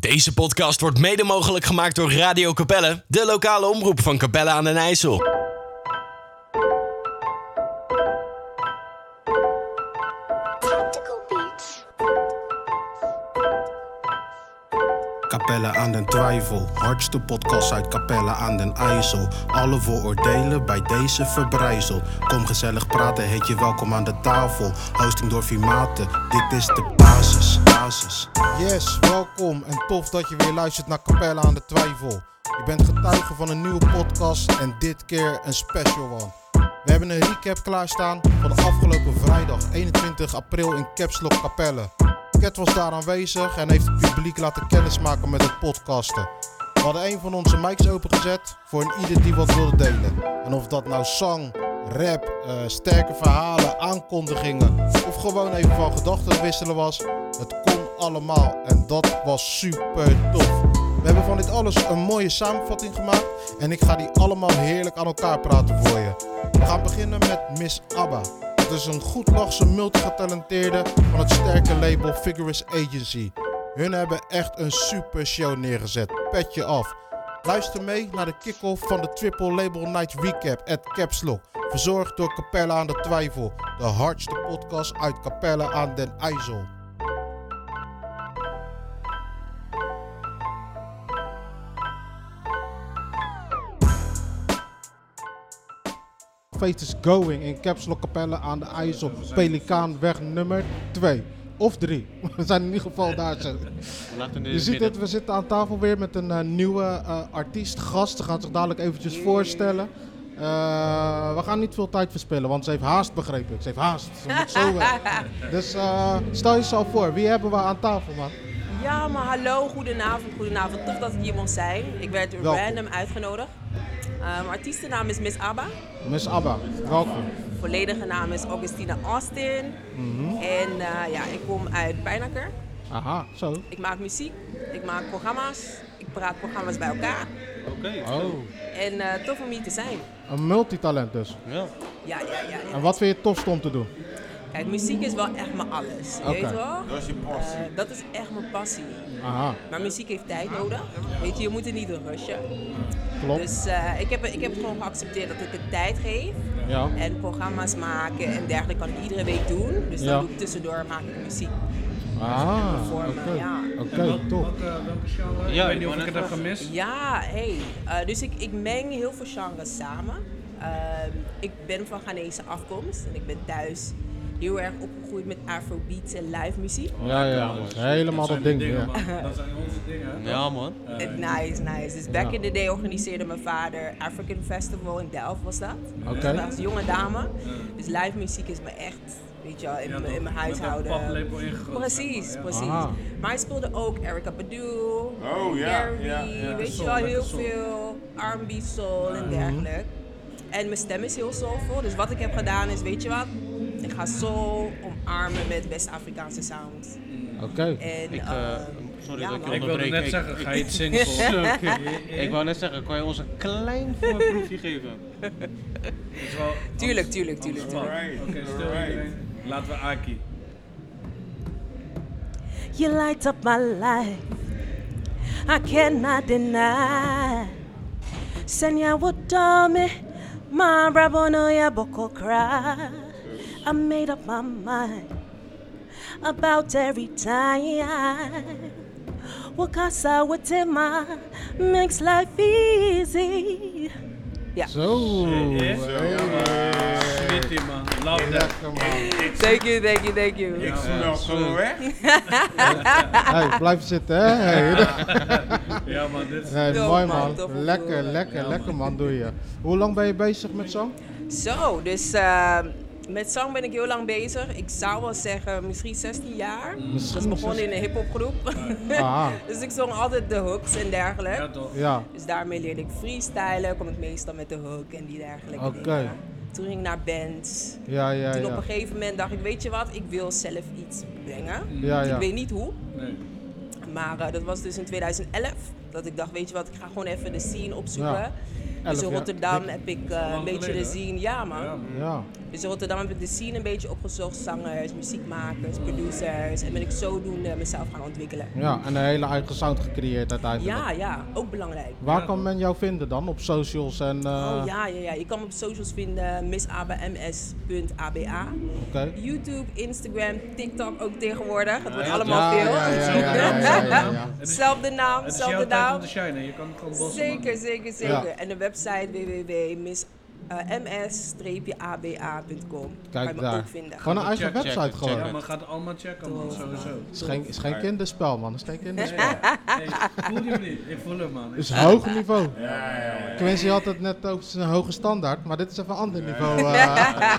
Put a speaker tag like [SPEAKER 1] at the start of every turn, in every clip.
[SPEAKER 1] Deze podcast wordt mede mogelijk gemaakt door Radio Capelle, de lokale omroep van Capelle aan den IJssel.
[SPEAKER 2] Capelle aan den Twijfel, hardste podcast uit Capelle aan den IJssel. Alle vooroordelen bij deze verbrijzel. Kom gezellig praten, heet je welkom aan de tafel. Hosting door Vimate, dit is de
[SPEAKER 3] Yes, welkom en tof dat je weer luistert naar Capelle aan de Twijfel. Je bent getuige van een nieuwe podcast en dit keer een special one. We hebben een recap klaarstaan van de afgelopen vrijdag 21 april in Caps Lock Capelle. Cat was daar aanwezig en heeft het publiek laten kennismaken met het podcasten. We hadden een van onze mics opengezet voor een ieder die wat wilde delen. En of dat nou zang, rap, eh, sterke verhalen, aankondigingen of gewoon even van gedachten wisselen was, het allemaal en dat was super tof. We hebben van dit alles een mooie samenvatting gemaakt en ik ga die allemaal heerlijk aan elkaar praten voor je. We gaan beginnen met Miss Abba. Het is een goedlachse multigetalenteerde van het sterke label Figurous Agency. Hun hebben echt een super show neergezet. Pet je af. Luister mee naar de kick-off van de Triple Label Night Recap at Caps Lock. Verzorgd door Capelle aan de Twijfel. De hardste podcast uit Capelle aan den IJssel. Feest is going in Caps Lock Capelle aan de IJssel. Pelikaanweg nummer 2. Of 3. We zijn in ieder geval daar. Je ziet het, we zitten aan tafel weer met een eh, nieuwe eh, artiest, gast. Ze gaat zich dadelijk eventjes voorstellen. Eh, we gaan niet veel tijd verspillen, want ze heeft haast begrepen. Ze heeft haast. Ze moet zo weg. Dus eh, stel jezelf voor, wie hebben we aan tafel, man?
[SPEAKER 4] Ja, maar hallo, goedenavond, goedenavond. Tof dat ik hier mocht zijn. Ik werd
[SPEAKER 3] Welkom.
[SPEAKER 4] random uitgenodigd. Mijn artiestennaam is Miss Abba.
[SPEAKER 3] Miss Abba, welkom.
[SPEAKER 4] Volledige naam is Augustina Austin. En eh, ja, ik kom uit Pijnakker.
[SPEAKER 3] Aha, zo.
[SPEAKER 4] Ik maak muziek, ik maak programma's, ik praat programma's bij elkaar.
[SPEAKER 3] Oh,
[SPEAKER 4] En eh, tof om hier te zijn.
[SPEAKER 3] een multitalent dus.
[SPEAKER 4] Ja, ja, ja. ja.
[SPEAKER 3] En wat vind je het tofst om te doen?
[SPEAKER 4] Kijk, muziek is wel echt mijn alles.
[SPEAKER 3] Oké.
[SPEAKER 4] Weet je wel? Dat is je passie. dat is echt mijn passie.
[SPEAKER 3] Aha,
[SPEAKER 4] Maar muziek heeft tijd nodig. Weet je, je moet het niet rushen.
[SPEAKER 3] Klopt.
[SPEAKER 4] Dus eh, ik, heb, ik heb gewoon geaccepteerd dat ik het tijd geef.
[SPEAKER 3] Ja.
[SPEAKER 4] En programma's maken en dergelijke kan ik iedere week doen. Dus dan
[SPEAKER 3] Ja.
[SPEAKER 4] doe ik tussendoor maak ik muziek.
[SPEAKER 3] Ah,
[SPEAKER 4] me,
[SPEAKER 3] oké.
[SPEAKER 4] ja.
[SPEAKER 3] Oké, top.
[SPEAKER 5] Welke, welke genre?
[SPEAKER 6] Ja,
[SPEAKER 5] ik weet niet of ik het heb gemist.
[SPEAKER 4] Ja, hey. Eh, dus ik, ik meng heel veel genres samen. Ehm, ik ben van Ghanese afkomst en ik ben thuis heel erg opgegroeid met afrobeats en live muziek.
[SPEAKER 3] Ja, ja, helemaal dat ding.
[SPEAKER 5] dingen,
[SPEAKER 3] Ja.
[SPEAKER 5] Dat zijn onze dingen.
[SPEAKER 6] Ja, man.
[SPEAKER 4] Eh, nice, nice. Dus back
[SPEAKER 3] Ja.
[SPEAKER 4] in the day organiseerde mijn vader African Festival in Delft was dat.
[SPEAKER 3] Oké.
[SPEAKER 4] Dus als jonge dame. Dus live muziek is me echt, weet je wel, in,
[SPEAKER 5] Ja,
[SPEAKER 4] mijn- in mijn huishouden. Precies,
[SPEAKER 5] Ja.
[SPEAKER 4] precies.
[SPEAKER 3] Aha.
[SPEAKER 4] Maar hij speelde ook Erica Badu,
[SPEAKER 7] Oh, ja,
[SPEAKER 4] Gary,
[SPEAKER 7] ja, ja.
[SPEAKER 4] weet je wel, heel veel R&B, soul en dergelijke. En mijn stem is heel soulvol, dus wat ik heb gedaan is, weet je wat? Ik ga soul omarmen met West-Afrikaanse sound.
[SPEAKER 3] Oké.
[SPEAKER 4] En,
[SPEAKER 6] Ik,
[SPEAKER 4] eh,
[SPEAKER 6] eh, sorry
[SPEAKER 4] ja,
[SPEAKER 6] dat ik je
[SPEAKER 5] Ik wilde
[SPEAKER 6] onderbreek.
[SPEAKER 5] net
[SPEAKER 6] Ik-
[SPEAKER 5] zeggen,
[SPEAKER 6] ik-
[SPEAKER 5] ga je het zingen.
[SPEAKER 6] Ik wou net zeggen, kan je ons een klein voorproefje geven?
[SPEAKER 5] Het is wel-
[SPEAKER 4] Tuurlijk, tuurlijk, tuurlijk,
[SPEAKER 5] Oké,
[SPEAKER 7] Alright.
[SPEAKER 5] iedereen. Laten we Aki.
[SPEAKER 8] You light up my life. I cannot deny. Senya wodome, my rabono ya boko cry. I made up my mind about every time. Wakasa witema makes life easy.
[SPEAKER 4] Ja.
[SPEAKER 3] Zo.
[SPEAKER 5] Smitty, man. Love that.
[SPEAKER 4] Thank you, thank you, thank you.
[SPEAKER 7] Ik snel gewoon weg.
[SPEAKER 3] Hey, blijf zitten, hè? Hey.
[SPEAKER 5] Ja, man. Dit is...
[SPEAKER 3] Hey, mooi
[SPEAKER 4] man.
[SPEAKER 3] Lekker, lekker, lekker man doe je. Hoe lang ben je bezig met zang?
[SPEAKER 4] Zo, dus eh, met zang ben ik heel lang bezig. Ik zou wel zeggen misschien 16 jaar.
[SPEAKER 3] Misschien
[SPEAKER 4] dat is begonnen in een hip-hopgroep.
[SPEAKER 3] Aha,
[SPEAKER 4] dus ik zong altijd de hooks en dergelijke.
[SPEAKER 5] Ja, toch?
[SPEAKER 3] ja.
[SPEAKER 4] Dus daarmee leerde ik freestylen, kom ik meestal met de hook en die dergelijke
[SPEAKER 3] Oké.
[SPEAKER 4] dingen. Toen ging ik naar bands.
[SPEAKER 3] Ja, ja,
[SPEAKER 4] Toen op een gegeven moment dacht ik, weet je wat, ik wil zelf iets brengen.
[SPEAKER 3] Ja,
[SPEAKER 4] Ik
[SPEAKER 3] ja.
[SPEAKER 4] weet niet hoe,
[SPEAKER 5] Nee.
[SPEAKER 4] maar eh, dat was dus in 2011. Dat ik dacht, weet je wat, ik ga gewoon even de scene opzoeken.
[SPEAKER 3] Ja.
[SPEAKER 4] Dus in. Rotterdam heb ik eh, een beetje de scene, ja man.
[SPEAKER 5] Ja, man.
[SPEAKER 3] Ja.
[SPEAKER 4] Dus in Rotterdam heb ik de scene een beetje opgezocht. Zangers, muziekmakers, producers. En ben ik zodoende mezelf gaan ontwikkelen.
[SPEAKER 3] Ja, en een hele eigen sound gecreëerd uiteindelijk.
[SPEAKER 4] Ja, ja, ook belangrijk.
[SPEAKER 3] Waar kan men jou vinden dan? Op socials en... eh,
[SPEAKER 4] Oh ja, ja, ja. Je kan me op socials vinden, missabams.aba.
[SPEAKER 3] Oké.
[SPEAKER 4] YouTube, Instagram, TikTok ook tegenwoordig. Het wordt allemaal
[SPEAKER 3] ja,
[SPEAKER 4] veel.
[SPEAKER 3] ja, ja, ja, ja, ja, ja, ja.
[SPEAKER 4] Zelfde naam,
[SPEAKER 5] Het is jouw tijd om
[SPEAKER 4] naam.
[SPEAKER 5] te shinen. Je kan het gewoon bossen,
[SPEAKER 4] Zeker, zeker, zeker. En de website www.ms-aba.com. kan je
[SPEAKER 3] Kijk
[SPEAKER 4] me
[SPEAKER 3] daar.
[SPEAKER 4] ook vinden.
[SPEAKER 3] Gewoon een eigen
[SPEAKER 6] Check,
[SPEAKER 3] website
[SPEAKER 6] check.
[SPEAKER 3] gewoon.
[SPEAKER 5] Ja, maar gaat allemaal checken, man. Sowieso.
[SPEAKER 3] Het is geen, is geen kinderspel, man. Het is geen kinderspel.
[SPEAKER 5] Hey, voel je hem niet? Ik voel hem, man.
[SPEAKER 3] Het is hoog niveau. Quincy had het net ook zijn hoge standaard, maar dit is even een ander niveau. eh.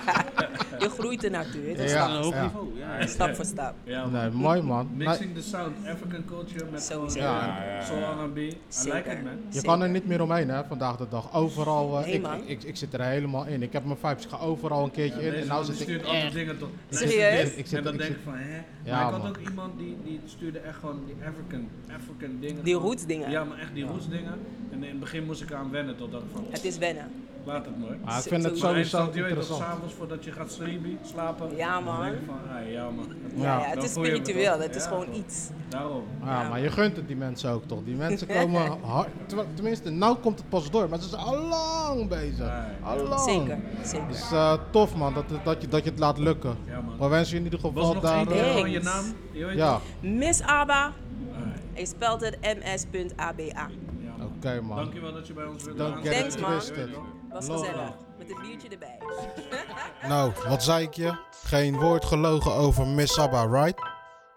[SPEAKER 4] Je groeit er naartoe. hè.
[SPEAKER 3] Ja.
[SPEAKER 6] Een hoog
[SPEAKER 3] ja.
[SPEAKER 6] niveau. Ja.
[SPEAKER 4] Stap voor stap.
[SPEAKER 5] Ja, man.
[SPEAKER 3] Nee, mooi man.
[SPEAKER 5] Mixing the sound, African culture met
[SPEAKER 3] Ja.
[SPEAKER 5] eh, soul R&B. I like it, man.
[SPEAKER 3] Je kan er niet meer omheen hè, vandaag de dag. Overal, eh,
[SPEAKER 4] Nee,
[SPEAKER 3] ik, ik, ik, ik zit er helemaal in. Ik heb mijn vibes, ik ga overal een keertje in. En nou zit ik
[SPEAKER 5] stuurt
[SPEAKER 3] echt...
[SPEAKER 5] andere dingen tot.
[SPEAKER 4] Serieus?
[SPEAKER 3] Ik zit-
[SPEAKER 5] en dan
[SPEAKER 3] ik
[SPEAKER 5] denk ik van, hè?
[SPEAKER 3] Ja,
[SPEAKER 5] maar ik had ook iemand die, die stuurde echt gewoon die African, African dingen.
[SPEAKER 4] Die roots dingen.
[SPEAKER 5] Ja, maar echt die roots dingen. En in het begin moest ik eraan wennen tot dat van,
[SPEAKER 4] Het is wennen.
[SPEAKER 5] laat het maar.
[SPEAKER 3] Maar ik vind het
[SPEAKER 4] Sowieso.
[SPEAKER 5] Maar
[SPEAKER 3] interessant.
[SPEAKER 5] s'avonds voordat je gaat slapen.
[SPEAKER 4] Ja, man.
[SPEAKER 5] denk ik van, ah, ja man.
[SPEAKER 4] Ja,
[SPEAKER 3] Ja.
[SPEAKER 4] ja, het is spiritueel. Het is
[SPEAKER 5] Ja,
[SPEAKER 4] gewoon
[SPEAKER 5] toch.
[SPEAKER 4] iets.
[SPEAKER 5] Daarom.
[SPEAKER 3] Ja, maar je gunt het die mensen ook toch? Die mensen komen hard. Tenminste, nou komt het pas door, maar ze zijn al lang bezig.
[SPEAKER 4] Zeker, zeker.
[SPEAKER 3] Dus eh, tof man, dat, dat, je, dat je het laat lukken.
[SPEAKER 5] Ja, man.
[SPEAKER 3] Maar wensen je in ieder
[SPEAKER 5] Was
[SPEAKER 3] geval
[SPEAKER 5] nog
[SPEAKER 3] daar...
[SPEAKER 5] keer
[SPEAKER 3] eh,
[SPEAKER 5] je naam? Je weet
[SPEAKER 3] ja?
[SPEAKER 4] Miss Abba. Je spelt het ms.aba.
[SPEAKER 5] Ja, man.
[SPEAKER 3] oké man.
[SPEAKER 5] Dankjewel dat je bij ons wilde aansluiten.
[SPEAKER 3] it
[SPEAKER 4] Thanks, man.
[SPEAKER 3] twisted.
[SPEAKER 4] Was
[SPEAKER 3] Love.
[SPEAKER 4] gezellig. Met een biertje erbij.
[SPEAKER 3] Nou, wat zei ik je? Geen woord gelogen over Miss Sabba, right?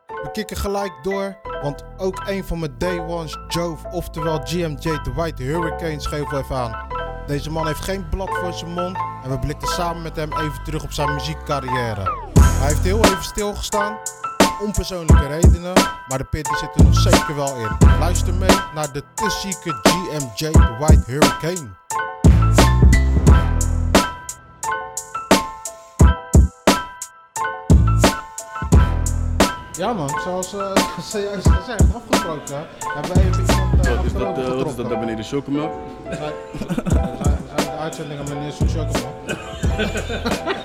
[SPEAKER 3] We kicken gelijk door, want ook een van mijn day ones, Jove, oftewel GMJ, de White Hurricane, schreef wel even aan. Deze man heeft geen blad voor zijn mond en we blikten samen met hem even terug op zijn muziekcarrière. Hij heeft heel even stilgestaan, onpersoonlijke redenen, maar de pit die zit er nog zeker wel in. Luister mee naar de te zieke GMJ, White Hurricane. Ja man, zoals uh, zojuist gezegd, afgesproken, hebben we even iemand
[SPEAKER 9] Wat is dat, eh, wat is dat daar beneden? Chocomelk?
[SPEAKER 3] We zijn, we zijn, we zijn de uitzendingen meneer Soesjokeman.